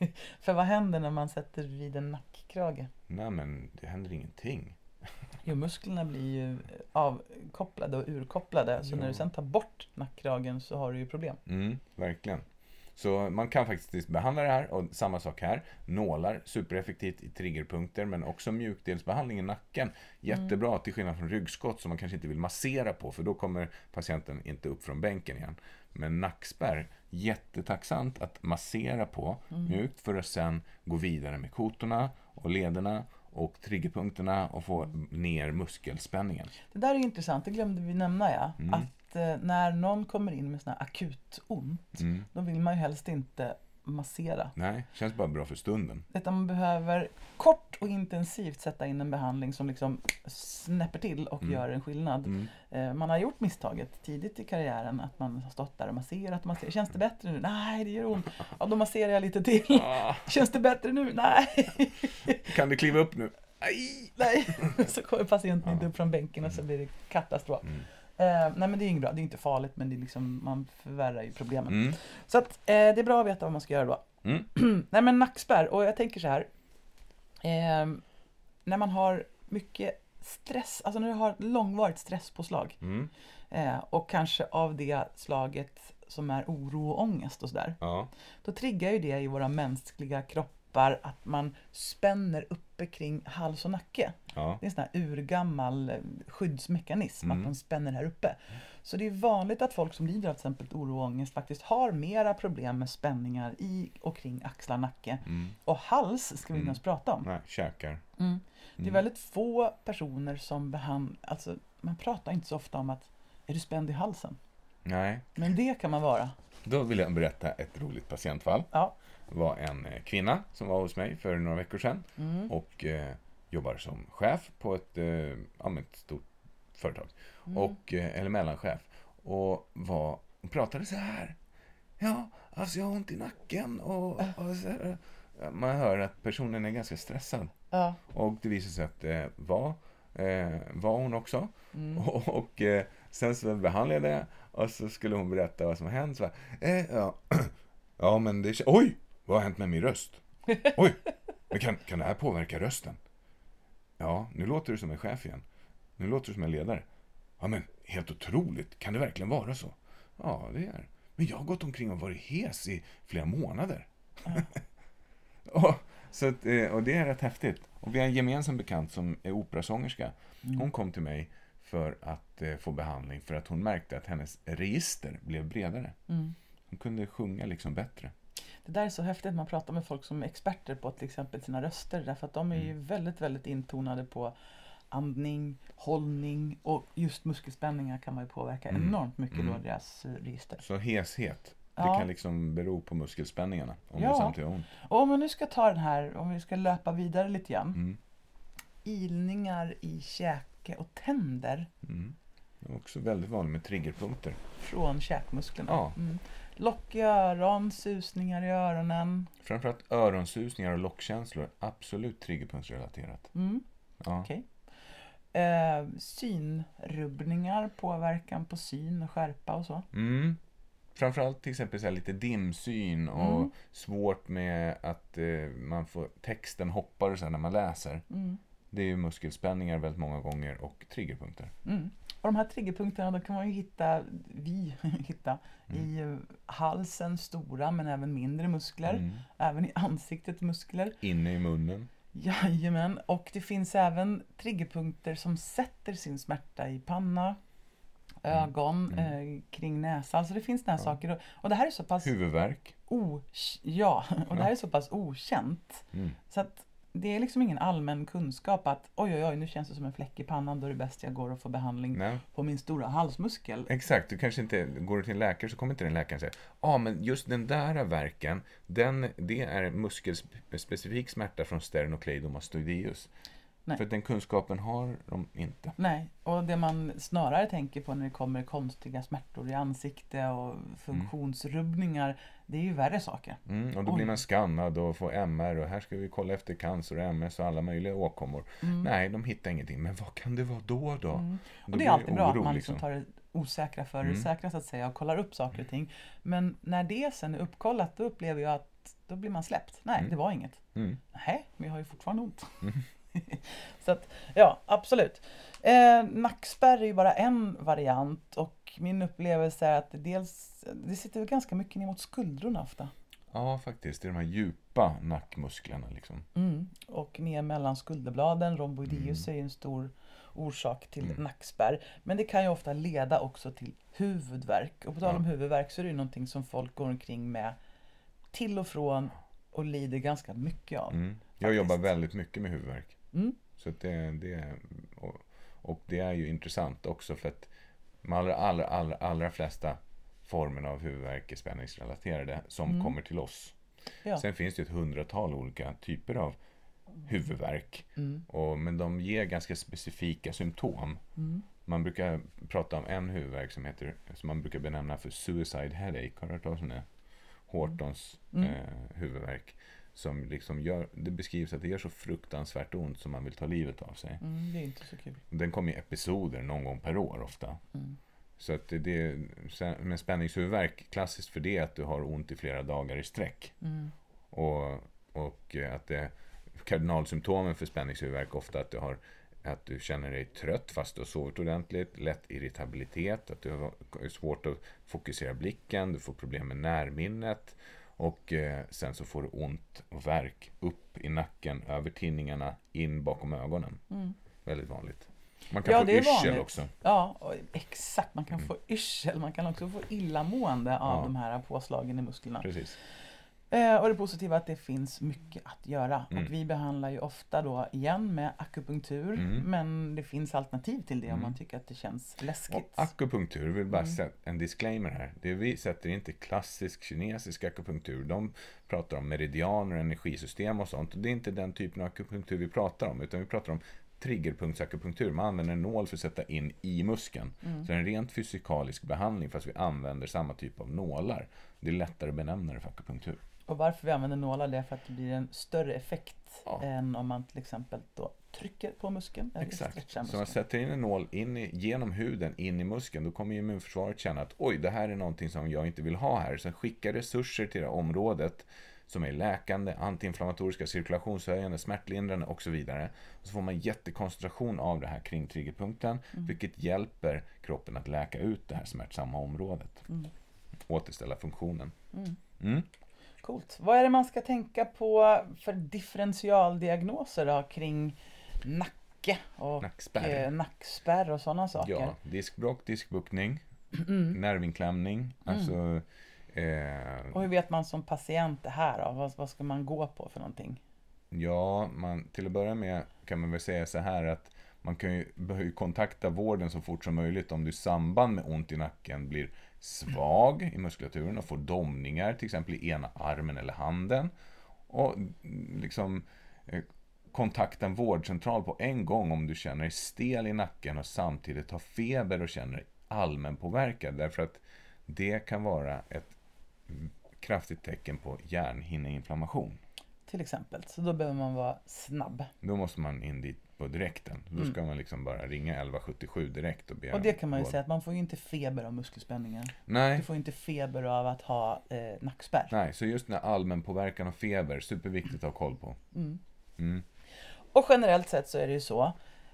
för vad händer när man sätter vid en nackkrage? Nej men det händer ingenting. Jo, musklerna blir ju avkopplade och urkopplade. Så Ja. när du sen tar bort nackkragen så har du ju problem. Mm, verkligen. Så man kan faktiskt behandla det här och samma sak här. Nålar, supereffektivt i triggerpunkter men också mjukdelsbehandling i nacken. Jättebra till skillnad från ryggskott som man kanske inte vill massera på för då kommer patienten inte upp från bänken igen. Men nackspärr, jättetacksamt att massera på mjukt för att sen gå vidare med kotorna och lederna och triggerpunkterna och få ner muskelspänningen. Det där är intressant, det glömde vi nämna ja. Mm. Att eh, när någon kommer in med sån här akut ont, Mm. då vill man ju helst inte massera. Nej, känns bara bra för stunden. Utan man behöver kort och intensivt sätta in en behandling som liksom snäpper till och Mm. gör en skillnad. Mm. Eh, Man har gjort misstaget tidigt i karriären att man har stått där och masserat masserat. Känns det bättre nu? Nej, det gör ont. Ja, då masserar jag lite till. Ah, Känns det bättre nu? Nej. kan du kliva upp nu? Aj! Nej. Så kommer patienten inte upp från bänken och så blir det katastrof. Mm. Eh, nej men det är inget bra, det är inte farligt men det är liksom, man förvärrar ju problemen. Mm. Så att, eh, det är bra att veta vad man ska göra då. Mm. nej men nackspärr, och jag tänker så här. Eh, när man har mycket stress, alltså när du har långvarigt stresspåslag Mm. eh, och kanske av det slaget som är oro och ångest och sådär. Ja. Då triggar ju det i våra mänskliga kroppar att man spänner uppe kring hals och nacke. Ja. Det är en sån här urgammal eh, skyddsmekanism, Mm. att man spänner här uppe. Så det är vanligt att folk som lider av till exempel oro och ångest faktiskt har mera problem med spänningar i och kring axlar, nacke. Mm. Och hals ska vi inte Mm. ens prata om. Nej, käkar. Mm. Det är Mm. väldigt få personer som behandlar, alltså man pratar inte så ofta om att är du spänd i halsen? Nej. Men det kan man vara. Då vill jag berätta ett roligt patientfall. Ja. Det var en eh, kvinna som var hos mig för några veckor sedan Mm. och eh, jobbar som chef på ett, eh, ja, ett stort företag. Och, eh, eller mellanchef. Och var, hon pratade så här. Ja, alltså jag har ont i nacken och, och så här. Man hör att personen är ganska stressad. Ja. Och det visade sig att det var, eh, var hon också. Mm. Och, och eh, sen så behandlade jag det och så skulle hon berätta vad som har hänt. Så bara, eh, ja. ja, men det... Oj! Vad har hänt med min röst? Oj! Men kan, kan det här påverka rösten? Ja, nu låter du som en chef igen. Nu låter du som en ledare. Ja, men helt otroligt. Kan det verkligen vara så? Ja, det är. Men jag har gått omkring och varit hes i flera månader. och, så att, eh, och det är rätt häftigt. Och vi har en gemensam bekant som är operasångerska. Hon kom till mig för att eh, få behandling för att hon märkte att hennes register blev bredare. Mm. Hon kunde sjunga liksom bättre. Det där är så häftigt, man pratar med folk som är experter på till exempel sina röster därför att de är ju väldigt, väldigt intonade på andning, hållning och just muskelspänningar kan man ju påverka Mm. enormt mycket då Mm. deras eh, register. Så heshet, Ja. det kan liksom bero på muskelspänningarna om Ja. det samtidigt har ont. Och om man nu ska ta den här, om vi ska löpa vidare lite grann. Mm. Ilningar i käke och tänder Mm. Det är också väldigt vanligt med triggerpunkter. från käkmusklerna. Ja. Mm. Lock i öron, susningar i öronen. Framförallt öronsusningar och lockkänslor, absolut triggerpunktsrelaterat. Mm. Ja. Okej. Eh, synrubbningar, påverkan på syn och skärpa och så. Mm. Framförallt till exempel så lite dimsyn och Mm. svårt med att eh, man får, texten hoppar och så när man läser. Mm. Det är ju muskelspänningar väldigt många gånger och triggerpunkter. Mm. Och de här triggerpunkterna då kan man ju hitta, vi hitta, i eh, halsen stora men även mindre muskler. Mm. Även i ansiktet muskler. Inne i munnen. Jajamän, och det finns även triggerpunkter som sätter sin smärta i panna, ögon, Eh, kring näsa. Alltså det finns såna här saker. Och, och det här är så pass, Huvudvärk. o, ja, och det här är så pass okänt. Mm. Så att det är liksom ingen allmän kunskap att oj, oj, oj, nu känns det som en fläck i pannan, då är det bäst jag går och får behandling Nej. på min stora halsmuskel. Exakt, du kanske inte, går du till en läkare så kommer inte den läkaren säga ja ah, men just den där verken, den, det är muskelspecifik smärta från sternocleidomastoideus. Nej. För den kunskapen har de inte. Nej, och det man snarare tänker på när det kommer konstiga smärtor i ansikte och funktionsrubbningar, det är ju värre saker. Mm, och då Oj. blir man skannad och får MR och här ska vi kolla efter cancer och MS och alla möjliga åkommor. Nej, de hittar ingenting. Men vad kan det vara då då? Då Mm. Och det är alltid bra oro, att man liksom. tar det osäkra för Mm. det säkra så att säga och kollar upp saker och ting. Men när det sen är uppkollat då upplever jag att då blir man släppt. Nej, det var inget. Mm. Nej, men jag har ju fortfarande ont. så att, ja, absolut. Eh, nackspärr är ju bara en variant och min upplevelse är att det dels, det sitter ganska mycket ner mot skuldrorna ofta. Ja, faktiskt. Det är de här djupa nackmusklerna liksom. Mm. Och ner mellan skulderbladen, rhomboideus är ju en stor orsak till Mm. nackspärr. Men det kan ju ofta leda också till huvudvärk. Och på tal om Ja. huvudvärk så är det ju någonting som folk går omkring med till och från och lider ganska mycket av. Mm. Jag Faktiskt. jobbar väldigt mycket med huvudvärk. Mm. Så det, det, och, och det är ju intressant också för att de allra, allra, allra, allra flesta formerna av huvudvärk är spänningsrelaterade som kommer till oss. Ja. Sen finns det ett hundratal olika typer av huvudvärk. Mm. Och, men de ger ganska specifika symptom. Mm. Man brukar prata om en huvudvärk som, heter, som man brukar benämna för suicide headache. Har du hört talas om det? Hortons Mm. eh, huvudvärk. Som liksom gör, det beskrivs att det gör så fruktansvärt ont som man vill ta livet av sig. Mm, det är inte så kul. Den kommer i episoder någon gång per år ofta. Mm. Så att det, det, men spänningshuvudvärk, klassiskt för det är att du har ont i flera dagar i sträck. Mm. Och, och att det, kardinalsymptomen för spänningshuvudvärk ofta att du har att du känner dig trött fast du har sovit ordentligt, lätt irritabilitet, att du har svårt att fokusera blicken, du får problem med närminnet och eh, sen så får du ont och värk upp i nacken, över tinningarna, in bakom ögonen. Mm. Väldigt vanligt. Man kan Ja, få yrsel vanligt. också. Ja, och exakt. Man kan få yrsel. Man kan också få illamående av Ja. de här påslagen i musklerna. Precis. Eh, och det positiva är att det finns mycket att göra. Mm. Och vi behandlar ju ofta då igen med akupunktur. Mm. Men det finns alternativ till det om man tycker att det känns läskigt. Och akupunktur, vill bara Mm. sätta en disclaimer här. Det vi sätter inte klassisk kinesisk akupunktur. De pratar om meridianer, energisystem och sånt. Det är inte den typen av akupunktur vi pratar om, utan vi pratar om triggerpunktsakupunktur. Man använder en nål för att sätta in i muskeln. Mm. Så det är en rent fysikalisk behandling fast vi använder samma typ av nålar. Det är lättare att benämna det för akupunktur. Och varför vi använder nålar det är för att det blir en större effekt Ja. än om man till exempel då trycker på muskeln. Exakt. stretchar Så man muskeln. sätter in en nål in i, genom huden in i muskeln. Då kommer immunförsvaret känna att oj, det här är någonting som jag inte vill ha här. Så skicka resurser till det här området som är läkande, antiinflammatoriska, cirkulationshöjande, smärtlindrande och så vidare. Och så får man jättekoncentration av det här kring triggerpunkten, vilket hjälper kroppen att läka ut det här smärtsamma området. Återställa funktionen. Mm. Coolt. Vad är det man ska tänka på för differentialdiagnoser då kring nacke och Nackspärr. eh, nackspärr och sådana saker? Ja, diskbråck, diskbuktning, Mm. nervinklämning. Alltså, eh, Och hur vet man som patient det här då? Vad, vad ska man gå på för någonting? Ja, man, till att börja med kan man väl säga så här att man kan ju, behöver kontakta vården så fort som möjligt om du i samband med ont i nacken blir svag i muskulaturen och får domningar till exempel i ena armen eller handen. Och mm, liksom eh, kontakta en vårdcentral på en gång om du känner dig stel i nacken och samtidigt har feber och känner dig allmänpåverkad. Därför att det kan vara ett mm, kraftigt tecken på hjärnhinneinflammation. Till exempel. Så då behöver man vara snabb. Då måste man in dit på direkten. Då ska man liksom bara ringa 1177 direkt och be Mm. Och det kan man ju råd. säga att man får ju inte feber av muskelspänningar. Du Nej, får inte feber av att ha eh, nackspärr. nej, så just den här allmänpåverkan och feber, superviktigt att ha koll på. Mm. Mm. Och generellt sett så är det ju så.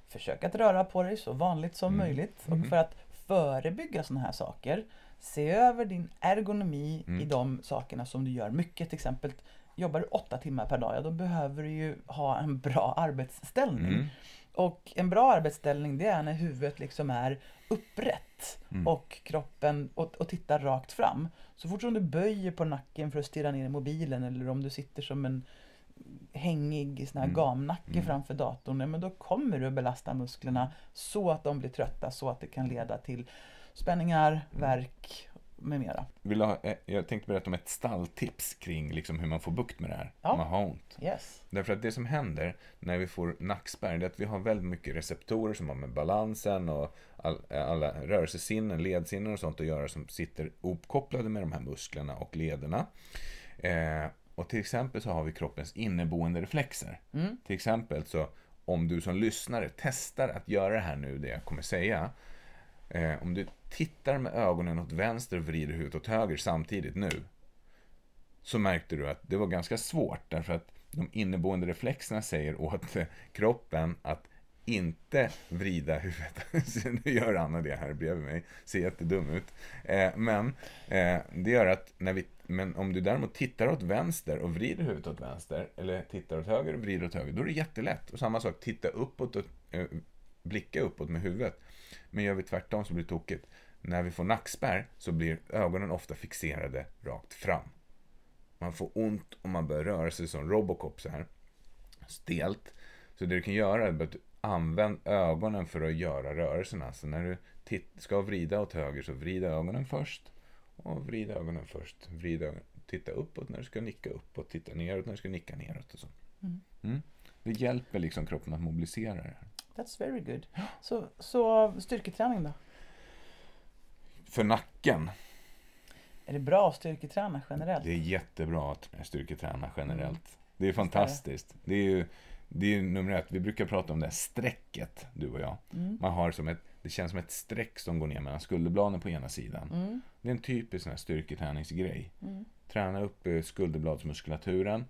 Försök att röra på dig så vanligt som Mm. möjligt. Och för att förebygga sådana här saker, se över din ergonomi Mm. i de sakerna som du gör mycket. Till exempel, jobbar du åtta timmar per dag, ja då behöver du ju ha en bra arbetsställning. Mm. Och en bra arbetsställning det är när huvudet liksom är upprätt Mm. och kroppen och, och tittar rakt fram. Så fort som du böjer på nacken för att stirra ner i mobilen eller om du sitter som en hängig sån här Mm. gamnacke Mm. framför datorn, ja, men då kommer du att belasta musklerna så att de blir trötta så att det kan leda till spänningar, Mm. värk med mera. Vill ha, eh, jag tänkte berätta om ett stalltips kring liksom hur man får bukt med det här. Ja. Man har ont. Yes. Därför att det som händer när vi får nackspärr, är att vi har väldigt mycket receptorer som har med balansen och all, alla rörelsesinnen, ledsinnen och sånt att göra som sitter uppkopplade med de här musklerna och lederna. Eh, och till exempel så har vi kroppens inneboende reflexer. Mm. Till exempel så om du som lyssnare testar att göra det här nu, det jag kommer säga. Eh, om du tittar med ögonen åt vänster och vrider huvudet åt höger samtidigt nu. Så märkte du att det var ganska svårt därför att de inneboende reflexerna säger åt eh, kroppen att inte vrida huvudet. Så nu gör Anna det här bredvid mig. Ser jättedum ut. Eh, men eh, det gör att när vi, men om du däremot tittar åt vänster och vrider huvudet åt vänster eller tittar åt höger och vrider åt höger, då är det jättelätt. Och samma sak, titta uppåt och eh, blicka uppåt med huvudet. Men gör vi tvärtom så blir det tokigt. När vi får nackspärr så blir ögonen ofta fixerade rakt fram. Man får ont och man börjar röra sig som Robocop så här. Stelt. Så det du kan göra är att använd ögonen för att göra rörelserna. Så när du ska vrida åt höger så vrid ögonen först. Och vrid ögonen först. Vrid ögonen. Titta uppåt när du ska nicka uppåt. Titta neråt när du ska nicka neråt. Och så. Mm. Mm. Det hjälper liksom kroppen att mobilisera det här. That's very good. Så, så styrketräning då? För nacken. Är det bra att styrketräna generellt? Det är jättebra att styrketräna generellt. Mm. Det är fantastiskt. Det är ju det är nummer ett. Vi brukar prata om det här strecket, du och jag. Mm. Man har som ett, det känns som ett streck som går ner mellan skulderbladen på ena sidan. Mm. Det är en typisk sån här styrketräningsgrej. Mm. Träna upp eh, skulderbladsmuskulaturen.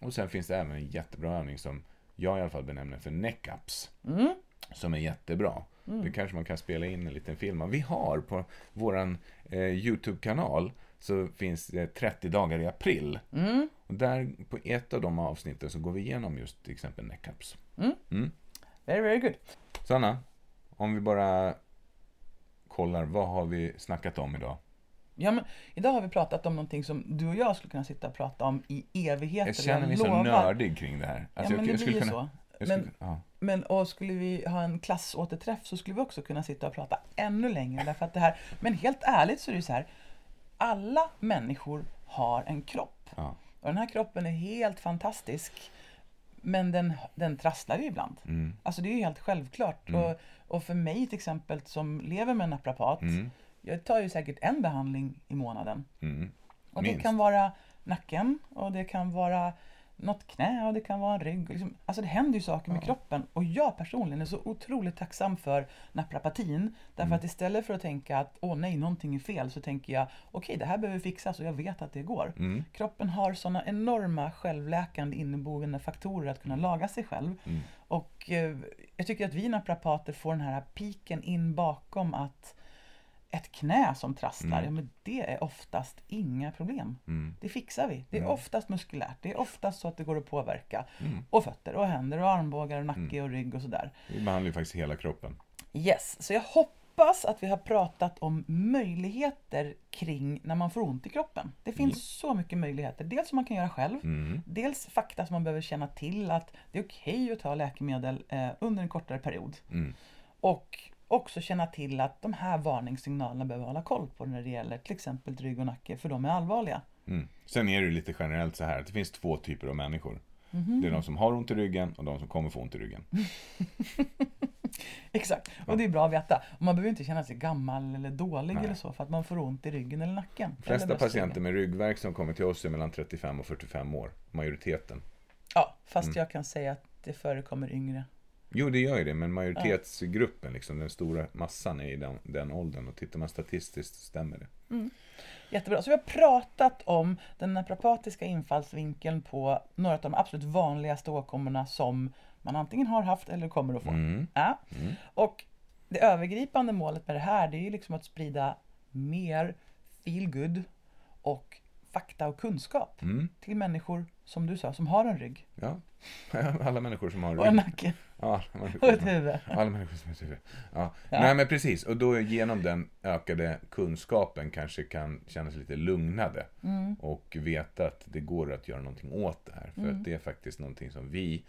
Och sen finns det även en jättebra övning som jag i alla fall benämner för neck-ups. Mm. Som är jättebra. Det kanske man kan spela in en liten film. Vi har på våran eh, YouTube-kanal så finns det 30 dagar i april. Mm. Och där på ett av de avsnitten så går vi igenom just till exempel neck-ups. Mm. Mm. Very, very good. Sanna, om vi bara kollar, vad har vi snackat om idag? Ja, men idag har vi pratat om någonting som du och jag skulle kunna sitta och prata om i evigheter. Jag känner mig så lovar. nördig kring det här. Ja, Alltså, men jag, det jag blir kunna, så. jag skulle, Men, ja. men och skulle vi ha en klassåterträff så skulle vi också kunna sitta och prata ännu längre. Därför att det här, men helt ärligt så är det så här. Alla människor har en kropp. Ja. Och den här kroppen är helt fantastisk. Men den, den trasslar ju ibland. Mm. Alltså det är ju helt självklart. Och, och för mig till exempel som lever med en naprapat. Mm. Jag tar ju säkert en behandling i månaden. Mm. Och det kan vara nacken och det kan vara något knä och det kan vara en rygg. Liksom, alltså det händer ju saker med kroppen. Och jag personligen är så otroligt tacksam för naprapatin. Därför Mm. att istället för att tänka att åh nej, någonting är fel, så tänker jag okej, det här behöver fixas och jag vet att det går. Mm. Kroppen har sådana enorma självläkande inneboende faktorer att kunna laga sig själv. Mm. Och eh, jag tycker att vi naprapater får den här piken in bakom att ett knä som trasslar, Mm. ja men det är oftast inga problem. Mm. Det fixar vi. Det är Mm. oftast muskulärt. Det är oftast så att det går att påverka. Mm. Och fötter och händer och armbågar och nacke och rygg och sådär. Vi behandlar ju faktiskt hela kroppen. Yes, så jag hoppas att vi har pratat om möjligheter kring när man får ont i kroppen. Det finns så mycket möjligheter. Dels som man kan göra själv. Mm. Dels fakta som man behöver känna till att det är okej att ta läkemedel eh, under en kortare period. Mm. Och också känna till att de här varningssignalerna behöver hålla koll på när det gäller till exempel rygg och nacke, för de är allvarliga. Mm. Sen är det lite generellt så här att det finns två typer av människor. Mhm. Det är de som har ont i ryggen och de som kommer få ont i ryggen. Exakt, och det är bra att veta. Och man behöver inte känna sig gammal eller dålig Nej. eller så för att man får ont i ryggen eller nacken. De flesta patienter med ryggvärk som kommer till oss är mellan 35 och 45 år. Majoriteten. Ja, fast Mm. jag kan säga att det förekommer yngre. Jo, det gör ju det, men majoritetsgruppen, liksom, den stora massan är i den, den åldern. Och tittar man statistiskt stämmer det. Jättebra. Så vi har pratat om den naprapatiska infallsvinkeln på några av de absolut vanligaste åkommorna som man antingen har haft eller kommer att få. Mm. Ja. Och det övergripande målet med det här det är ju liksom att sprida mer feelgood och fakta och kunskap Mm. till människor, som du sa, som har en rygg Ja, alla människor som har och en rygg. nacke Ja, alla människor och ett huvud. Alla människor som har ett huvud. Ja. Ja. Nej men precis, och då genom den ökade kunskapen kanske kan känna sig lite lugnade. Mm. Och veta att det går att göra någonting åt det här. För Mm. att det är faktiskt någonting som vi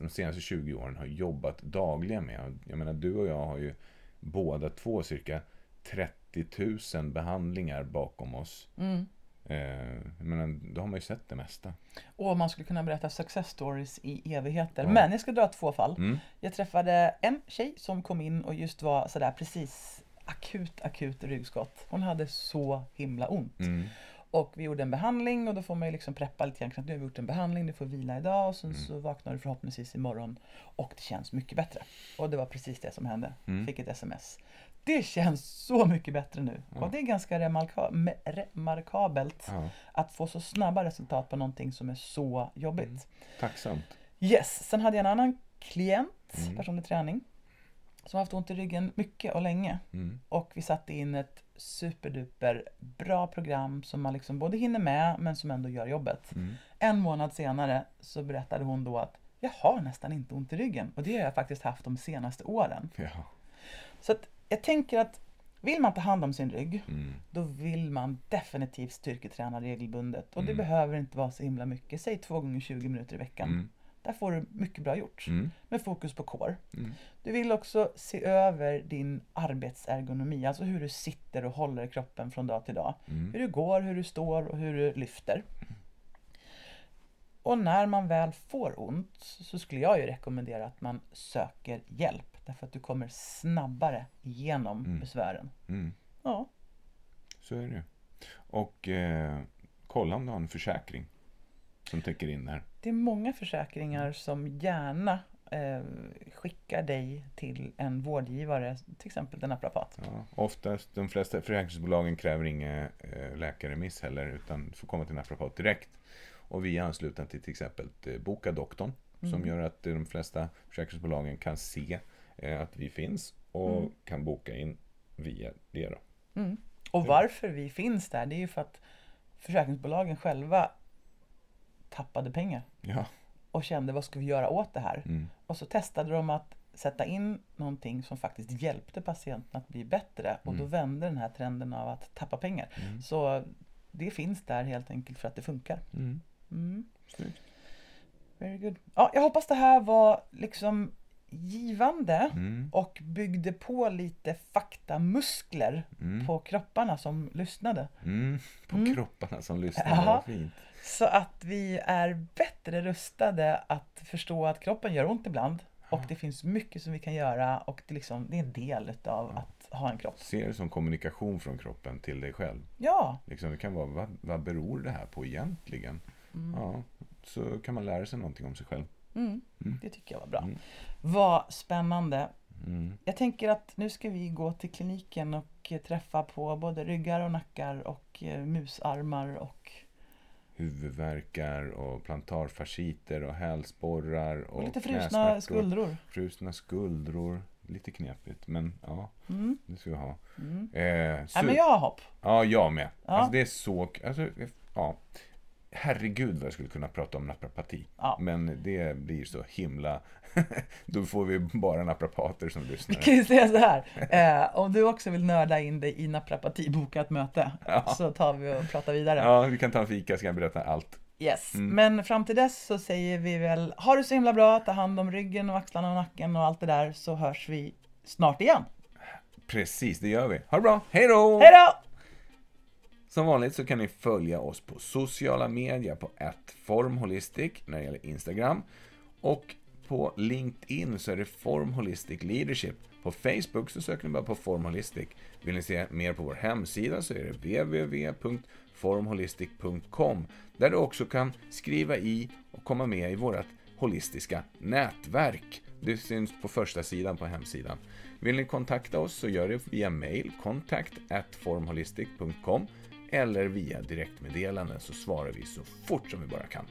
de senaste 20 åren har jobbat dagligen med. Jag menar, du och jag har ju båda två cirka 30 000 behandlingar bakom oss. Mm. Eh, menar, då har man ju sett det mesta. Och man skulle kunna berätta success stories i evigheter. Ja. Men jag ska dra två fall. Mm. Jag träffade en tjej som kom in och just var sådär precis akut, akut ryggskott. Hon hade så himla ont. Mm. Och vi gjorde en behandling och då får man ju liksom preppa lite grann. Nu har vi gjort en behandling, du får vila idag och sen Mm. så vaknar du förhoppningsvis imorgon. Och det känns mycket bättre. Och det var precis det som hände. Mm. Fick ett sms. Det känns så mycket bättre nu. Ja. Och det är ganska remarka- remarkabelt Ja, att få så snabba resultat på någonting som är så jobbigt. Mm. tacksamt. Yes, sen hade jag en annan klient, Mm. personlig träning, som haft ont i ryggen mycket och länge. Mm. Och vi satte in ett superduper bra program som man liksom både hinner med men som ändå gör jobbet. Mm. En månad senare så berättade hon då att jag har nästan inte ont i ryggen och det har jag faktiskt haft de senaste åren. Ja. Så att jag tänker att vill man ta hand om sin rygg Mm. då vill man definitivt styrketräna regelbundet. Och det Mm. behöver inte vara så himla mycket. Säg två gånger 20 minuter i veckan. Mm. Där får du mycket bra gjort. Mm. Med fokus på core. Mm. Du vill också se över din arbetsergonomi. Alltså hur du sitter och håller kroppen från dag till dag. Mm. Hur du går, hur du står och hur du lyfter. Och när man väl får ont så skulle jag ju rekommendera att man söker hjälp. Därför att du kommer snabbare igenom Mm. besvären. Mm. Ja, Så är det ju. Och eh, kolla om du har en försäkring som täcker in det här. det är många försäkringar som gärna eh, skickar dig till en vårdgivare, till exempel en naprapat. Ja, oftast, de flesta försäkringsbolagen kräver inga eh, läkarremiss heller, utan du får komma till naprapat direkt. Och vi är anslutna till till exempel eh, Boka doktorn, som gör att de flesta försäkringsbolagen kan se att vi finns och kan boka in via det då. Mm. Och varför vi finns där, det är ju för att försäkringsbolagen själva tappade pengar Ja. och kände vad ska vi göra åt det här? Mm. Och så testade de att sätta in någonting som faktiskt hjälpte patienten att bli bättre och då vände den här trenden av att tappa pengar. Så det finns där helt enkelt för att det funkar. Mm. Mm. Very good. Ja, jag hoppas det här var liksom givande Mm. och byggde på lite faktamuskler Mm. på kropparna som lyssnade. Mm. På Mm. kropparna som lyssnar, Ja. vad fint. Så att vi är bättre rustade att förstå att kroppen gör ont ibland och det finns mycket som vi kan göra och det, liksom, det är en del av att ha en kropp. Se det som kommunikation från kroppen till dig själv. Ja, Liksom, det kan vara, vad, vad beror det här på egentligen? Mm. Ja, så kan man lära sig någonting om sig själv. Mm, det tycker jag var bra. Mm. Vad spännande. Mm. Jag tänker att nu ska vi gå till kliniken och eh, träffa på både ryggar och nackar och eh, musarmar och, Huvudvärkar och plantarfasciter och hälsporrar och, och lite frusna skuldror. Frusna skuldror. Lite knepigt, men ja, Mm. det ska vi ha. Mm. Eh, Nej, su- men jag har hopp. Ja, jag med. Ja. Alltså, det är så... Alltså, ja. Herregud vad jag skulle kunna prata om naprapati. Ja. Men det blir så himla... Då får vi bara naprapater som Vi lyssnar. kan ju säga så här. Eh, om du också vill nörda in dig i naprapati, boka ett möte. Ja. Så tar vi och pratar vidare. Ja, vi kan ta en fika så kan jag berätta allt. Yes. Mm. Men fram till dess så säger vi väl, ha det så himla bra, ta hand om ryggen och axlarna och nacken och allt det där så hörs vi snart igen. Precis, det gör vi. Ha det bra. Hej då! Hej då! Som vanligt så kan ni följa oss på sociala medier på formholistic när det gäller Instagram. Och på LinkedIn så är det formholistic Leadership. På Facebook så söker ni bara på formholistic. Vill ni se mer på vår hemsida så är det www.formholistic.com där du också kan skriva i och komma med i vårt holistiska nätverk. Det syns på första sidan på hemsidan. Vill ni kontakta oss så gör det via mail, contact at formholistic.com eller via direktmeddelanden så svarar vi så fort som vi bara kan.